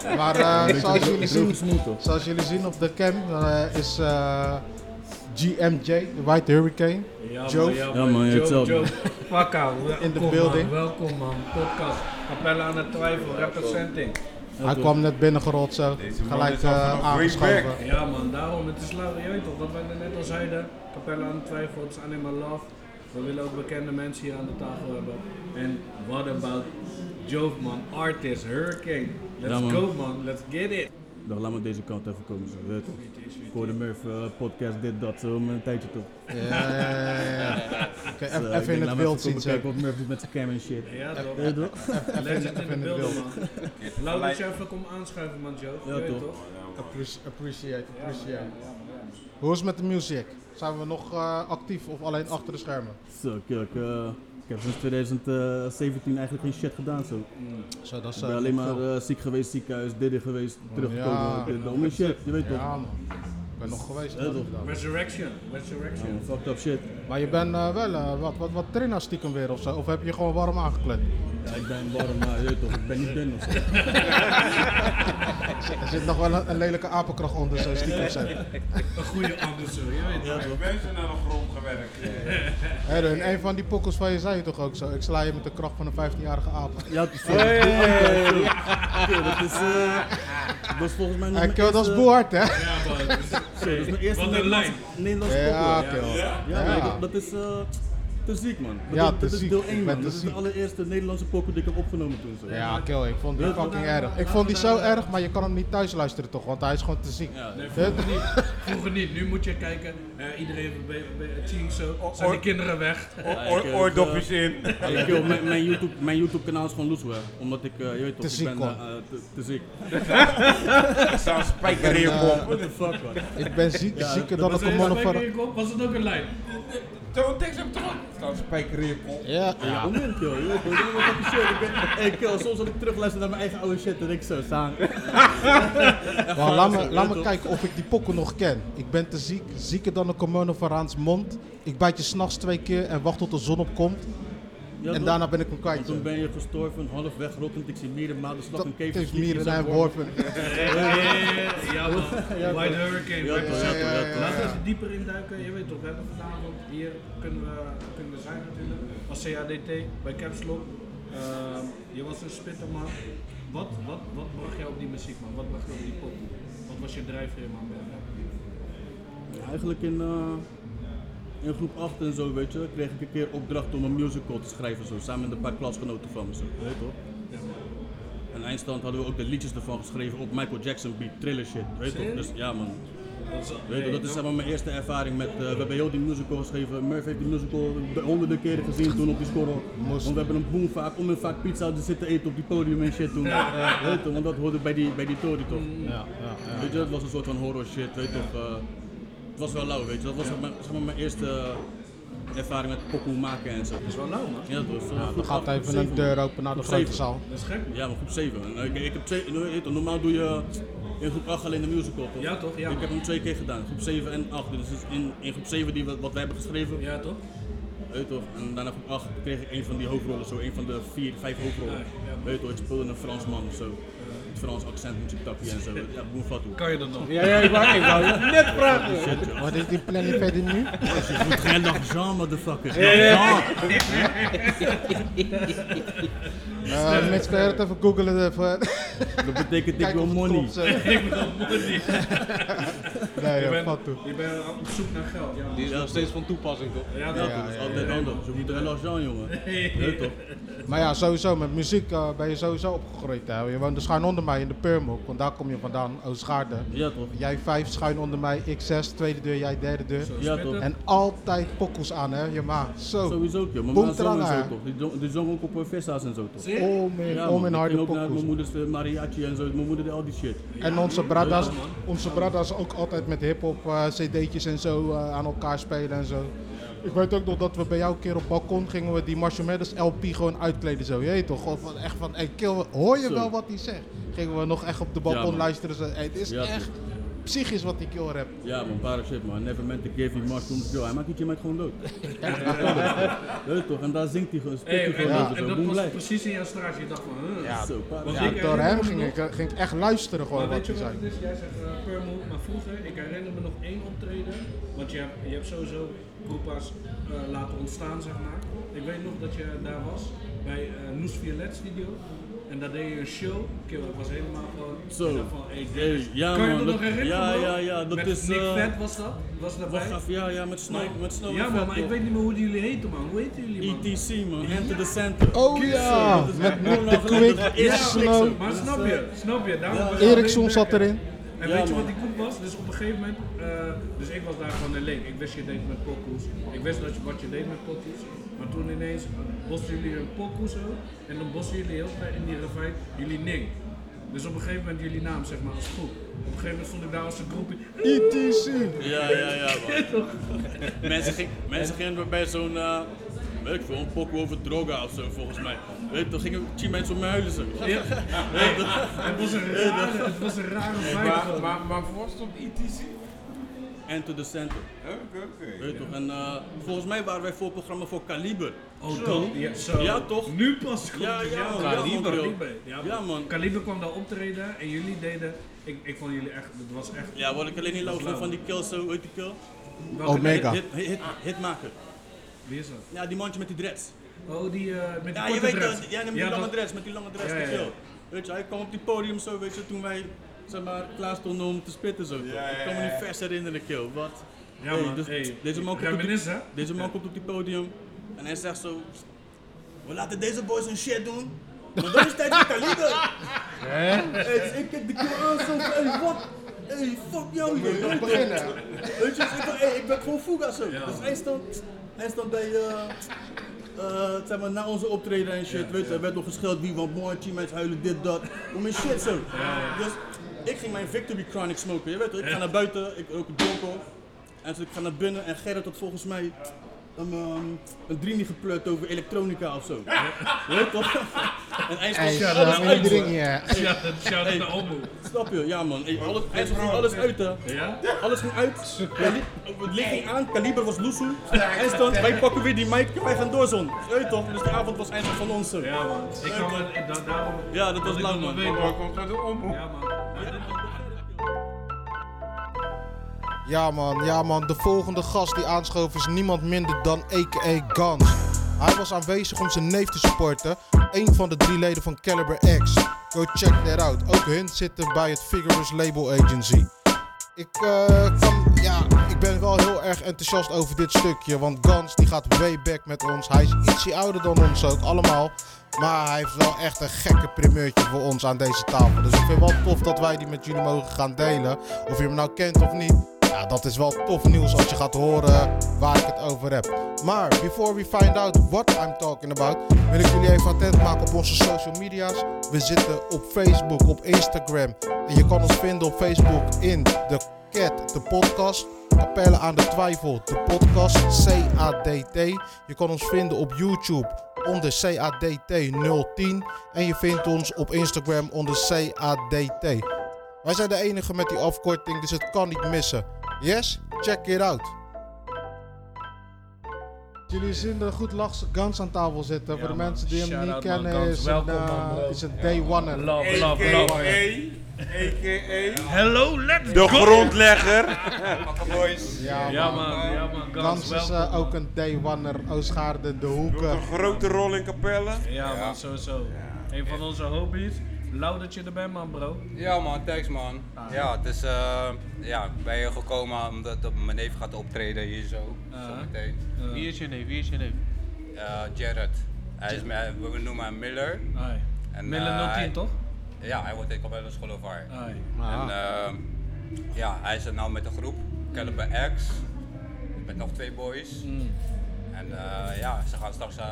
[SPEAKER 3] maar eh, zoals, jullie zien, zoals jullie zien op de cam eh, is eh, GMJ, de White Hurricane.
[SPEAKER 5] Ja,
[SPEAKER 3] Joe.
[SPEAKER 5] man,
[SPEAKER 9] Ja, man, hetzelfde.
[SPEAKER 5] Pakka,
[SPEAKER 3] In de
[SPEAKER 5] man.
[SPEAKER 3] building.
[SPEAKER 5] Welkom man, podcast. Capella aan de twijfel, representing.
[SPEAKER 3] Hij kwam net binnengerold zo, gelijk eh,
[SPEAKER 7] vanaf way
[SPEAKER 3] aangeschoven.
[SPEAKER 5] Ja man, daarom, het is leuk, je weet toch, wat wij net al zeiden, Capella aan de twijfel, het is alleen maar love. We willen ook bekende mensen hier aan de tafel hebben. En what about Jove man, artist, Hurricane. Let's
[SPEAKER 9] Ja, man.
[SPEAKER 5] go man, let's get it.
[SPEAKER 9] Dan laat me deze kant even komen. Zo, weet? Ik hoorde Murph podcast, dit, dat, zo, maar een tijdje toch.
[SPEAKER 3] Ja, ja, ja, ja. Even, in het
[SPEAKER 9] even
[SPEAKER 3] zien
[SPEAKER 9] kijken wat Murph doet met zijn cam en shit.
[SPEAKER 5] Ja toch? Legend in
[SPEAKER 3] even
[SPEAKER 5] de
[SPEAKER 3] in het wild.
[SPEAKER 5] man. Laat dat je even komt aanschuiven man Joe.
[SPEAKER 9] Ja, toch?
[SPEAKER 3] Appreci- Appreciate, appreciate. Hoe is het met de music? Zijn we nog eh, actief of alleen achter de schermen?
[SPEAKER 9] Zo, kijk, eh, ik heb sinds 2017 eigenlijk geen shit gedaan zo.
[SPEAKER 3] Zo, dat is
[SPEAKER 9] Ik ben alleen maar eh, ziek geweest, ziekenhuis, dit geweest, teruggekomen,
[SPEAKER 3] Ja.
[SPEAKER 9] dit, shit, je weet toch?
[SPEAKER 3] Man, ben nog geweest.
[SPEAKER 5] Resurrection,
[SPEAKER 9] Ja,
[SPEAKER 5] resurrection.
[SPEAKER 9] fucked up shit.
[SPEAKER 3] Maar je bent eh, wel eh, wat, wat, wat trainer stiekem weer of zo? Of heb je je gewoon warm aangekleed?
[SPEAKER 9] Ja, ik ben warm, maar je weet toch, ik ben niet dun of zo.
[SPEAKER 3] Er zit nog wel een, een lelijke apenkracht onder, zo stiekem zo.
[SPEAKER 5] Een goede anders zo, je weet toch?
[SPEAKER 7] Mensen naar de grond gewerkt.
[SPEAKER 3] Hé, in een van die pokkels van je zei je toch ook zo? Ik sla je met de kracht van een 15-jarige aap.
[SPEAKER 9] Ja, het is zo. Oké, dat is, eh, dat is volgens mij
[SPEAKER 3] Hey, dat is
[SPEAKER 9] eerste-
[SPEAKER 3] boehard, hè?
[SPEAKER 5] Ja man,
[SPEAKER 9] Zo, dat is mijn eerste
[SPEAKER 5] Wat een lijn.
[SPEAKER 9] Nederlandse
[SPEAKER 3] Ja.
[SPEAKER 9] Ja,
[SPEAKER 3] Ja.
[SPEAKER 9] dat, dat is eh, te ziek, man. Dat,
[SPEAKER 3] Ja,
[SPEAKER 9] is,
[SPEAKER 3] te
[SPEAKER 9] dat is
[SPEAKER 3] ziek.
[SPEAKER 9] deel
[SPEAKER 3] Ik
[SPEAKER 9] 1,
[SPEAKER 3] ben
[SPEAKER 9] man. is de
[SPEAKER 3] ziek.
[SPEAKER 9] allereerste Nederlandse pokoe die ik heb opgenomen toen. Zo.
[SPEAKER 3] Ja, kill, ik vond die fucking erg. Ik vond die zo erg, maar je kan hem niet thuis luisteren toch, want hij is gewoon te ziek.
[SPEAKER 5] Nee,
[SPEAKER 3] Hè?
[SPEAKER 5] vroeger niet. Vroeger niet. Nu moet je kijken, eh, iedereen Ching zo, zijn die kinderen weg.
[SPEAKER 9] Oor-
[SPEAKER 7] Oordopjes in.
[SPEAKER 9] Ja, mijn, YouTube, mijn YouTube kanaal is gewoon loeswe. Omdat ik, eh, je weet toch,
[SPEAKER 3] Te
[SPEAKER 9] ik
[SPEAKER 3] ziek,
[SPEAKER 9] ben
[SPEAKER 3] man.
[SPEAKER 9] eh, te, ziek.
[SPEAKER 7] Ik zou een spijker in je pompen.
[SPEAKER 9] What the fuck, man.
[SPEAKER 3] Ik ben ziek,
[SPEAKER 9] Ja,
[SPEAKER 3] zieker dan een man
[SPEAKER 5] kop? Was het ook een lijn?
[SPEAKER 7] Zo'n tekst heb ik toch ook. Ik een spijker in je pomp.
[SPEAKER 3] Ja,
[SPEAKER 9] Ja, moment, joh. Wat fucking shit. Ik ben, hey, kill, soms als ik terugluister naar mijn eigen oude shit, dan denk ik zo, staan.
[SPEAKER 3] Laat me, laat me kijken of ik die pokken nog ken. Ik ben te ziek, zieker dan een kimono van Raans mond. Ik bijt je s'nachts twee keer en wacht tot de zon opkomt.
[SPEAKER 9] Ja,
[SPEAKER 3] en
[SPEAKER 9] toch?
[SPEAKER 3] daarna ben ik hem kwijt.
[SPEAKER 9] Toen ben je gestorven, half wegrottend. Ik zie mieren, madenslag, een keef.
[SPEAKER 3] heeft mieren en worpen.
[SPEAKER 5] Ja,
[SPEAKER 9] toch.
[SPEAKER 5] Hurricane.
[SPEAKER 9] Ja.
[SPEAKER 5] Laten we even dieper induiken. Je weet toch, we hebben vanavond hier kunnen we, kunnen we zijn natuurlijk. Als CADT bij Caps Lock. Ehm, je was een spitterman. Wat, wat, wat bracht jou op die muziek, man? Wat bracht jou op die pop? Wat was je drijfveer, man?
[SPEAKER 9] Eigenlijk in, eh, in groep 8 en zo, weet je, kreeg ik een keer opdracht om een musical te schrijven, zo, samen met een paar klasgenoten van me, zo, weet je toch? En eindstand hadden we ook de liedjes ervan geschreven op Michael Jackson beat, thriller shit, weet je toch? Dus ja man. Weet je, dat is zeg maar mijn eerste ervaring met, eh, we hebben heel die musical geschreven. Murph heeft die musical de- honderden keren gezien toen op die score. Want we hebben een boom vaak, om en vaak pizza te zitten eten op die podium en shit toen. Eh, weet je, want dat hoorde bij die, bij die Tory toch?
[SPEAKER 3] Ja, ja, ja.
[SPEAKER 9] Weet je, het was een soort van horror shit, weet je toch. eh, het was wel lauw, weet je. Dat was mijn, zeg maar, mijn eerste ervaring met pokoe maken en zo. Dat
[SPEAKER 5] is wel lauw, man.
[SPEAKER 9] Ja, dat was,
[SPEAKER 3] Ja, dan gaat even een deur open naar de grote zaal.
[SPEAKER 5] Dat is gek.
[SPEAKER 9] Ja, maar groep 7. En, Ik, ik heb twee, toch, normaal doe je in groep 8 alleen de musical, toch?
[SPEAKER 5] Ja, toch? Ja,
[SPEAKER 9] ik
[SPEAKER 5] man.
[SPEAKER 9] heb hem twee keer gedaan, groep 7 en 8. Dus in, in groep 7 die, we- wat wij hebben geschreven.
[SPEAKER 5] Ja, toch?
[SPEAKER 9] Weet je toch? En daarna groep 8 kreeg ik een van die hoofdrollen, zo een van de vier, vijf hoofdrollen.
[SPEAKER 5] Ja, ja.
[SPEAKER 9] Weet je toch, ik speelde een Fransman of zo. Het Frans accent moet je takken en zo. Ja, boem fatou.
[SPEAKER 5] Kan je dat nog?
[SPEAKER 7] Ja, ja, ik wou, ik wou net.
[SPEAKER 9] Shit, joh.
[SPEAKER 3] Wat is die planning verder nu?
[SPEAKER 9] Je moet geen dag Jean, motherfucker.
[SPEAKER 7] Ja, ja.
[SPEAKER 3] Eh, mensen, kan je het even googlen? Even.
[SPEAKER 9] Dat betekent ik wil money.
[SPEAKER 3] zeg.
[SPEAKER 5] Ik wil money.
[SPEAKER 3] Nee,
[SPEAKER 5] je, bent,
[SPEAKER 3] toe.
[SPEAKER 5] je bent op zoek naar geld. Ja,
[SPEAKER 7] Die is nog steeds van toepassing, toch?
[SPEAKER 5] Ja, dat
[SPEAKER 9] is altijd anders. Je moet als Jean, jongen. Je toch?
[SPEAKER 3] Maar ja, sowieso, met muziek eh, ben je sowieso opgegroeid. Hè? Je woonde schuin onder mij in de Purmhoek, want daar kom je vandaan, Oostgaarde.
[SPEAKER 9] Ja, toch?
[SPEAKER 3] Jij vijf schuin onder mij, ik zes, tweede deur, jij derde deur.
[SPEAKER 9] Ja, toch?
[SPEAKER 3] En altijd pokkels aan, hè, je ma. Zo.
[SPEAKER 9] Sowieso, joh. Mijn ma zong zo
[SPEAKER 3] hè.
[SPEAKER 9] toch? Die zong, die zong ook op eh, vissa's en zo toch?
[SPEAKER 5] Zie je?
[SPEAKER 3] Om in,
[SPEAKER 9] Ja,
[SPEAKER 3] om
[SPEAKER 9] man.
[SPEAKER 3] in
[SPEAKER 9] Ik
[SPEAKER 3] harde
[SPEAKER 9] ook naar
[SPEAKER 3] pokkels.
[SPEAKER 9] mijn moeders eh, mariachi en zo. Mijn moeder deed al die shit.
[SPEAKER 3] En onze bradas, onze bradas ook altijd met hip-hop eh, cd'tjes en zo eh, aan elkaar spelen en zo. Ik weet ook nog dat we bij jou een keer op balkon gingen we die Marshall Mathers LP gewoon uitkleden zo, je weet toch? Of van- echt van, hey, kill, hoor je
[SPEAKER 9] Zo.
[SPEAKER 3] wel wat hij zegt? Gingen we nog echt op de balkon luisteren. Zo, hey, het is
[SPEAKER 9] Ja,
[SPEAKER 3] echt psychisch wat die kill rap.
[SPEAKER 9] Ja, man, shit, man. Never meant to give you mushrooms, yo. Hij maakt die met gewoon dood. Je toch? En daar zingt hij gewoon, hij
[SPEAKER 5] en,
[SPEAKER 9] gewoon
[SPEAKER 3] Ja.
[SPEAKER 9] over
[SPEAKER 5] en
[SPEAKER 9] zo.
[SPEAKER 5] dat was precies in jouw straatje. Je dacht van, huh.
[SPEAKER 3] Ja,
[SPEAKER 9] Zo,
[SPEAKER 3] Ja,
[SPEAKER 5] ik
[SPEAKER 3] door hem ging ik, ging ik echt luisteren gewoon
[SPEAKER 5] Maar
[SPEAKER 3] wat
[SPEAKER 5] je
[SPEAKER 3] hij zei.
[SPEAKER 5] het? Jij zegt uh, per move, maar vroeger, ik herinner me nog één optreden. Want je hebt, je hebt sowieso groepa's eh, laten ontstaan, zeg maar. Ik weet nog dat je daar was bij uh, Noes Violet Studio. En daar deed je een show. Kill, ik was helemaal gewoon.
[SPEAKER 9] Zo.
[SPEAKER 5] Van, hey, dit
[SPEAKER 9] Hey,
[SPEAKER 5] is-
[SPEAKER 9] ja,
[SPEAKER 5] kan je
[SPEAKER 9] man,
[SPEAKER 5] dat
[SPEAKER 9] dat-
[SPEAKER 5] nog herinneren?
[SPEAKER 9] ja, ja, ja, dat
[SPEAKER 5] met
[SPEAKER 9] is,
[SPEAKER 5] Nick
[SPEAKER 9] eh,
[SPEAKER 5] Vet was dat? Was?
[SPEAKER 9] Wacht even, ja, ja, met Snow, met Snow
[SPEAKER 5] ja, man, maar ik weet niet meer hoe die jullie heten, man. Hoe heten jullie, man?
[SPEAKER 9] ETC, man. Enter the Center.
[SPEAKER 3] Oh ja,
[SPEAKER 9] dat is
[SPEAKER 3] met de. Quick,
[SPEAKER 9] Dat was eerst
[SPEAKER 3] Snow.
[SPEAKER 5] Maar snap
[SPEAKER 9] eh,
[SPEAKER 5] je, snap je? Daarom
[SPEAKER 3] Eriksson
[SPEAKER 5] alleen
[SPEAKER 3] zat erin.
[SPEAKER 5] En
[SPEAKER 9] Ja,
[SPEAKER 5] weet je
[SPEAKER 9] man.
[SPEAKER 5] wat die koek was? Dus op een gegeven moment, eh, dus ik was daar gewoon een leek. Ik wist je deed met pokoes. Ik wist dat je, wat je deed met pokoes. Maar toen ineens bosten jullie een pokoe zo. En dan bosten jullie heel snel in die ravijn jullie ning. Dus op een gegeven moment jullie naam zeg maar als groep. Op een gegeven moment stond ik daar als een groepje.
[SPEAKER 3] ETC.
[SPEAKER 9] Ja, ja, ja, man. mensen, ging, mensen gingen bij zo'n, eh weet ik veel, een pokoe over droga of zo, volgens mij. Weet je, toch gingen tien mensen om me huilen zo.
[SPEAKER 5] Ja.
[SPEAKER 9] Je,
[SPEAKER 5] Het was een rare, het was een rare vibe.
[SPEAKER 7] Maar, maar, maar voor stond ETC?
[SPEAKER 9] Enter the Center.
[SPEAKER 7] Oké, oké.
[SPEAKER 9] Weet je toch? En eh, volgens mij waren wij voorprogramma voor Kaliber.
[SPEAKER 5] Oh,
[SPEAKER 9] Zo.
[SPEAKER 5] dat? Ja, zo.
[SPEAKER 9] Ja, toch?
[SPEAKER 5] Nu pas komt
[SPEAKER 9] Ja,
[SPEAKER 5] het,
[SPEAKER 9] ja,
[SPEAKER 5] man.
[SPEAKER 9] man.
[SPEAKER 5] Kaliber.
[SPEAKER 9] Ja, man,
[SPEAKER 5] Kaliber. Ja,
[SPEAKER 9] Ja,
[SPEAKER 5] man. Kaliber kwam daar optreden en jullie deden. Ik, ik vond jullie echt. Het was echt.
[SPEAKER 9] Ja, wat ik alleen niet lauw van die kill zo, heet die kill?
[SPEAKER 5] Welke-
[SPEAKER 3] Omega.
[SPEAKER 9] Hit, hit, hit, hitmaker.
[SPEAKER 5] Wie is dat?
[SPEAKER 9] Ja, die mandje met die dreads.
[SPEAKER 5] Oh, die eh, met die
[SPEAKER 9] Ja, je weet
[SPEAKER 5] dreads.
[SPEAKER 9] dat, jij neemt
[SPEAKER 5] Ja,
[SPEAKER 9] die lange
[SPEAKER 5] dat-
[SPEAKER 9] dreads, met die lange dreads,
[SPEAKER 5] Ja,
[SPEAKER 9] die
[SPEAKER 5] ja, ja.
[SPEAKER 9] kill. Weet je, hij kwam op die podium zo, weet je, toen wij, zeg maar, klaar stonden om te spitten zo.
[SPEAKER 7] Ja,
[SPEAKER 9] ik
[SPEAKER 7] ja,
[SPEAKER 9] kan me
[SPEAKER 7] ja.
[SPEAKER 9] niet vers herinneren, kill. Wat?
[SPEAKER 5] Ja,
[SPEAKER 9] Hey,
[SPEAKER 5] man.
[SPEAKER 9] dus
[SPEAKER 5] Hey,
[SPEAKER 9] deze, man komt op die, deze man komt op die podium en hij zegt zo, we laten deze boys hun shit doen. Maar dan is tijd voor kaliber. Hey, dus ik kijk de kill aan zo, van, hey, wat? Hey, fuck jou, joh. Weet je,
[SPEAKER 3] beginnen.
[SPEAKER 9] Weet je, ik, hey, ik ben gewoon Fuga zo. Dus hij stond, hij stond bij, eh, eh, zeg maar, na onze optreden en shit, weet je, er werd nog gescheld wie van mooi, teammates huilen, dit, dat, om mijn shit zo. Dus ik ging mijn Victory Chronic smoken, je weet toch, ik ga naar buiten, ik rook een jonko, en dus ik ga naar binnen en Gerrit had volgens mij een, ehm, een drie niet gepleurd over elektronica of zo. Weet je toch? En alles uit.
[SPEAKER 3] die dring, ja.
[SPEAKER 5] Naar Ommo.
[SPEAKER 9] Snap je? Ja man, Hey, alles, alles uit hè.
[SPEAKER 5] Ja?
[SPEAKER 9] Alles ging uit. Het licht ging aan, kaliber was loesoe. Hij stond, wij pakken weer die mic, wij gaan door zon. Weet je toch? Dus de avond was eindelijk van ons zo.
[SPEAKER 5] Ja man, ik kan het, ik- da- daarom...
[SPEAKER 9] Ja, dat was
[SPEAKER 5] ik
[SPEAKER 9] lang man.
[SPEAKER 7] uit de.
[SPEAKER 5] Ja man.
[SPEAKER 3] Ja man, ja man, de volgende gast die aanschoof is niemand minder dan a.k.a. Gans. Hij was aanwezig om zijn neef te supporten, een van de drie leden van Caliber X. Go check that out. Ook hun zitten bij het Figurous Label Agency. Ik, eh, ja, ik ben wel heel erg enthousiast over dit stukje, want Gans die gaat way back met ons. Hij is ietsje ouder dan ons ook, allemaal. Maar hij heeft wel echt een gekke primeurtje voor ons aan deze tafel. Dus ik vind het wel tof dat wij die met jullie mogen gaan delen. Of je hem nou kent of niet. Ja, dat is wel tof nieuws als je gaat horen waar ik het over heb. Maar before we find out what I'm talking about, wil ik jullie even attent maken op onze social media's. We zitten op Facebook, op Instagram. En je kan ons vinden op Facebook in de Cat, de podcast. Capelle aan de Twijfel, de podcast CADT. Je kan ons vinden op YouTube onder CADT010. En je vindt ons op Instagram onder CADT. Wij zijn de enige met die afkorting, dus het kan niet missen. Yes? Check it out. Jullie zien er goed lachse Gans aan tafel zitten.
[SPEAKER 5] Ja,
[SPEAKER 3] Voor de
[SPEAKER 5] man.
[SPEAKER 3] mensen die hem
[SPEAKER 5] Shout
[SPEAKER 3] niet
[SPEAKER 5] out, man.
[SPEAKER 3] kennen, is een,
[SPEAKER 5] Welkom,
[SPEAKER 3] eh,
[SPEAKER 5] man, bro.
[SPEAKER 3] is een day one.
[SPEAKER 5] Love, love, love.
[SPEAKER 7] A.k.a.
[SPEAKER 5] Hello, let's
[SPEAKER 7] De
[SPEAKER 5] go!
[SPEAKER 7] grondlegger.
[SPEAKER 3] Ja,
[SPEAKER 5] Ja
[SPEAKER 3] man.
[SPEAKER 5] man, ja man, Gans,
[SPEAKER 3] Gans is
[SPEAKER 5] welkom.
[SPEAKER 3] eh, ook een day oneer, Oostgaarden, de hoeken.
[SPEAKER 7] Een grote rol in Capelle.
[SPEAKER 5] Ja man, sowieso. Een van onze hobby's. Lauw dat je er bent man bro.
[SPEAKER 10] Ja man, thanks man. Ja, het is eh ja, ik ben hier gekomen omdat op- mijn neef gaat optreden hier zo.
[SPEAKER 5] Ah.
[SPEAKER 10] Zo meteen.
[SPEAKER 6] Wie is je neef? Wie is je neef?
[SPEAKER 10] Eh, Jared. Hij is, we noemen hem Miller.
[SPEAKER 5] Ai.
[SPEAKER 10] En,
[SPEAKER 5] Mille
[SPEAKER 10] eh,
[SPEAKER 5] 010
[SPEAKER 10] hij-
[SPEAKER 5] toch?
[SPEAKER 10] Ja, hij wordt in Capelle School of Art.
[SPEAKER 5] Ai.
[SPEAKER 10] En eh, ja, hij is er nou met een groep, Caliber X, met nog twee boys.
[SPEAKER 5] Mm.
[SPEAKER 10] En eh, ja, ze gaan straks eh,